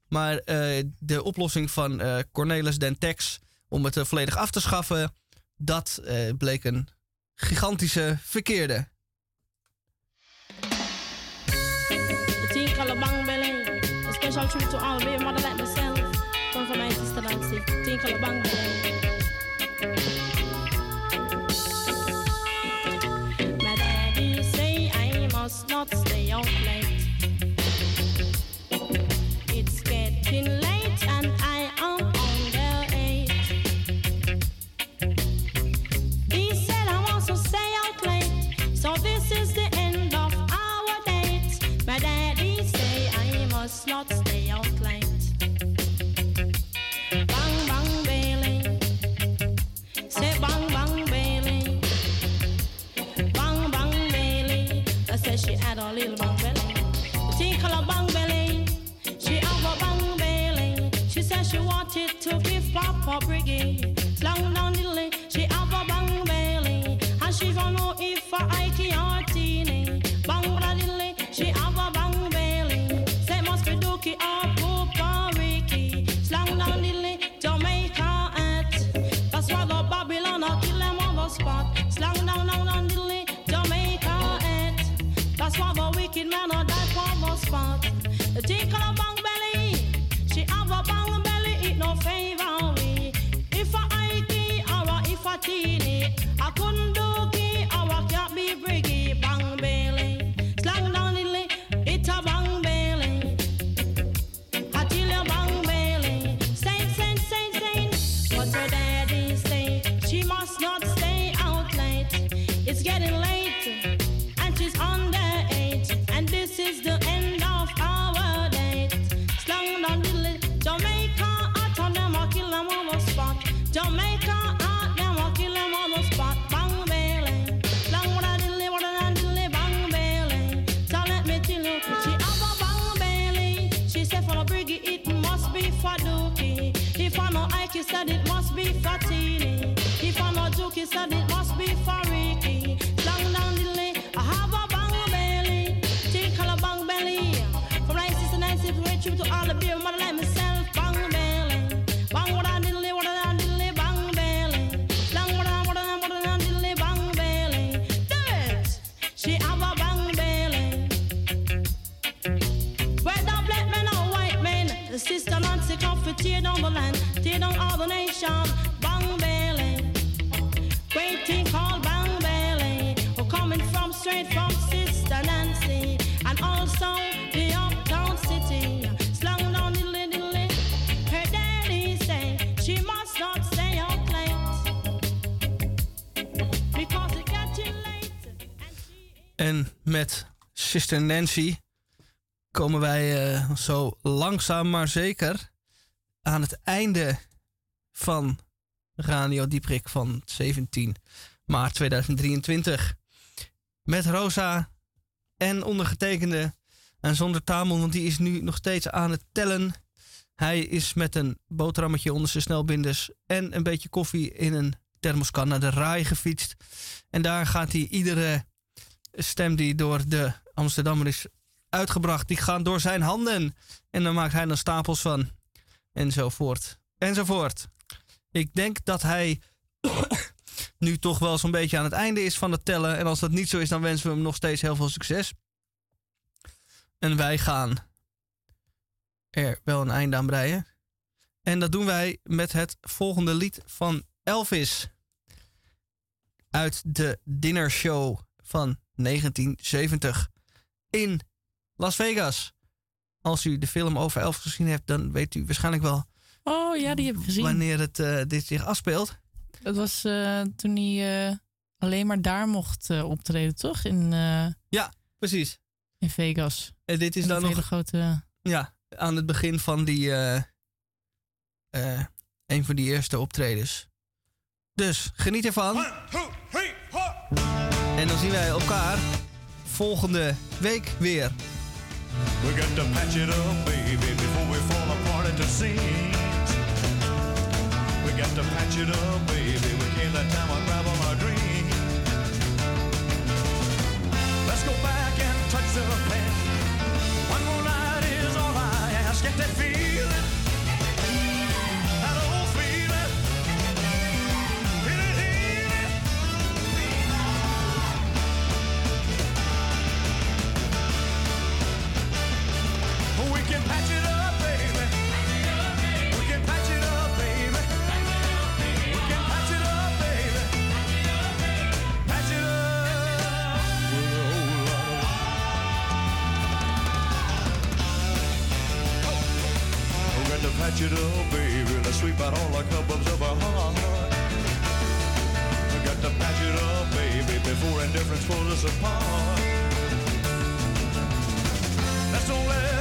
S1: Maar eh, de oplossing van eh, Cornelis Dentex om het volledig af te schaffen, dat eh, bleek een gigantische verkeerde.
S19: Special to all mother like myself. My My daddy say I must not stay out late. Papa Briggy. Long down the lane, she have a bang belly, and she gonna know if I Ike or Teeny. Bang down the lane, she have a bang belly. Say must be Dookie or Poopa Ricky. Slang down the lane, Jamaica at. That's why the Babylon are kill them on the spot. Slang down down down the lane, Jamaica at. That's why the wicked man are a
S1: met Sister Nancy komen wij eh, zo langzaam maar zeker aan het einde van Radio Dieprik van 17 maart 2023. Met Rosa en ondergetekende en zonder Tamon, want die is nu nog steeds aan het tellen. Hij is met een boterhammetje onder zijn snelbinders en een beetje koffie in een thermoskan naar de raai gefietst. En daar gaat hij iedere stem die door de Amsterdammer is uitgebracht, die gaan door zijn handen. En dan maakt hij er stapels van. Enzovoort. Enzovoort. Ik denk dat hij nu toch wel zo'n beetje aan het einde is van het tellen. En als dat niet zo is, dan wensen we hem nog steeds heel veel succes. En wij gaan er wel een einde aan breien. En dat doen wij met het volgende lied van Elvis. Uit de dinnershow van 1970 in Las Vegas. Als u de film over Elvis gezien hebt, dan weet u waarschijnlijk wel
S2: Oh ja, die heb ik gezien.
S1: wanneer het, eh, dit zich afspeelt.
S2: Dat was eh, toen hij eh, alleen maar daar mocht eh, optreden, toch? In, eh,
S1: Ja, precies.
S2: in Vegas.
S1: En dit is dan nog
S2: hele grote...
S1: ja, aan het begin van die eh, eh, een van die eerste optredens. Dus geniet ervan. En dan zien wij elkaar volgende week weer.
S20: We got to patch it up, baby, before we fall apart at the seams. We got to patch it up, baby. We can't let time unravel our dreams. Let's go back and touch the past. One more night is all I ask. Get that feeling, it
S17: up, baby, Let's sweep out all the cobwebs of our heart. I got to patch it up, baby, before indifference pulls us apart. That's all.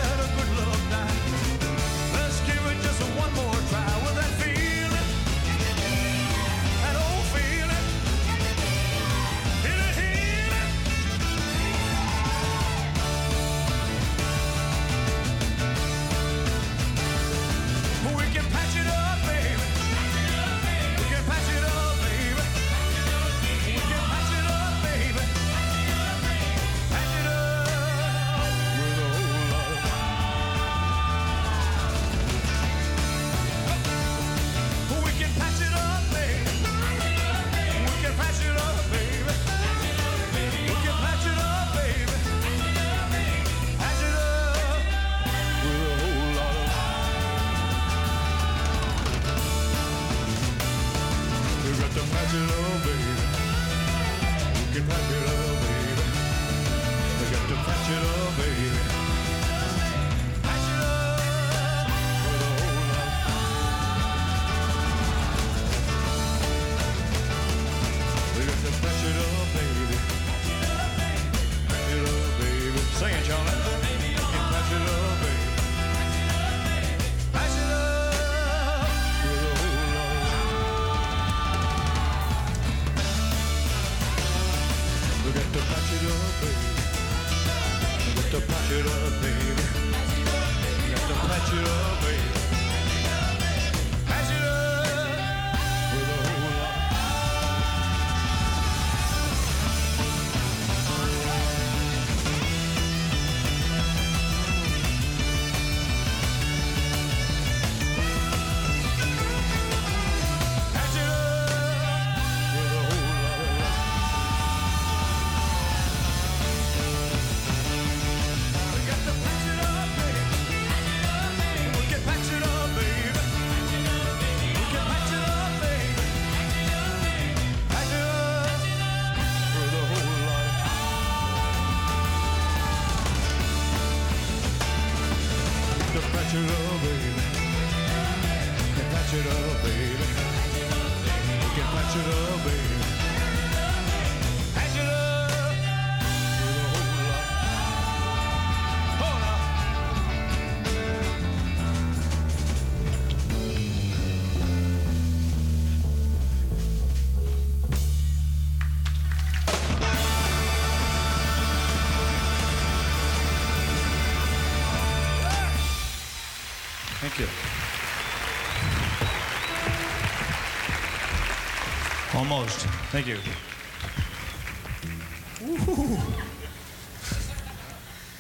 S17: Thank you.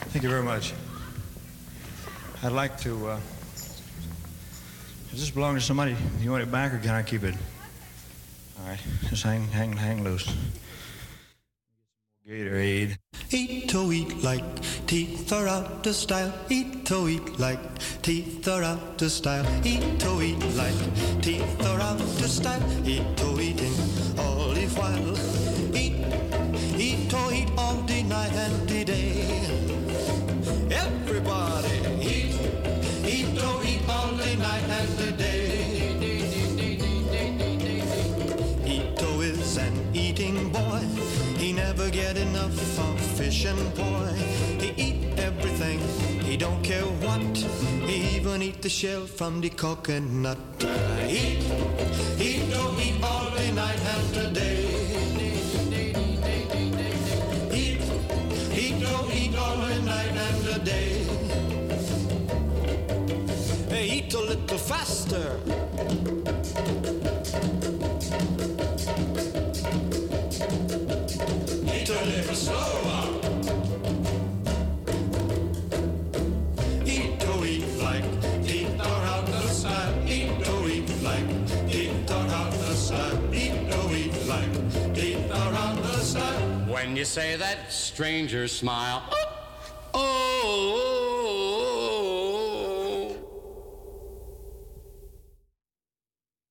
S17: Thank you very much. I'd like to. Uh, does this belong to somebody? You want it back or can I keep it? All right, just hang, hang, hang loose. Gatorade.
S16: Eat to eat like teeth are out of style. Eat to eat like teeth are out of style. Eat to eat like teeth are out of style. Eat to eating. Asian boy. He eat everything, he don't care what. He even eat the shell from the coconut. Eat, eat, oh, eat all the night and today. Eat, eat, oh, eat all day, night and today. Hey, eat a little faster.
S21: you say that stranger smile.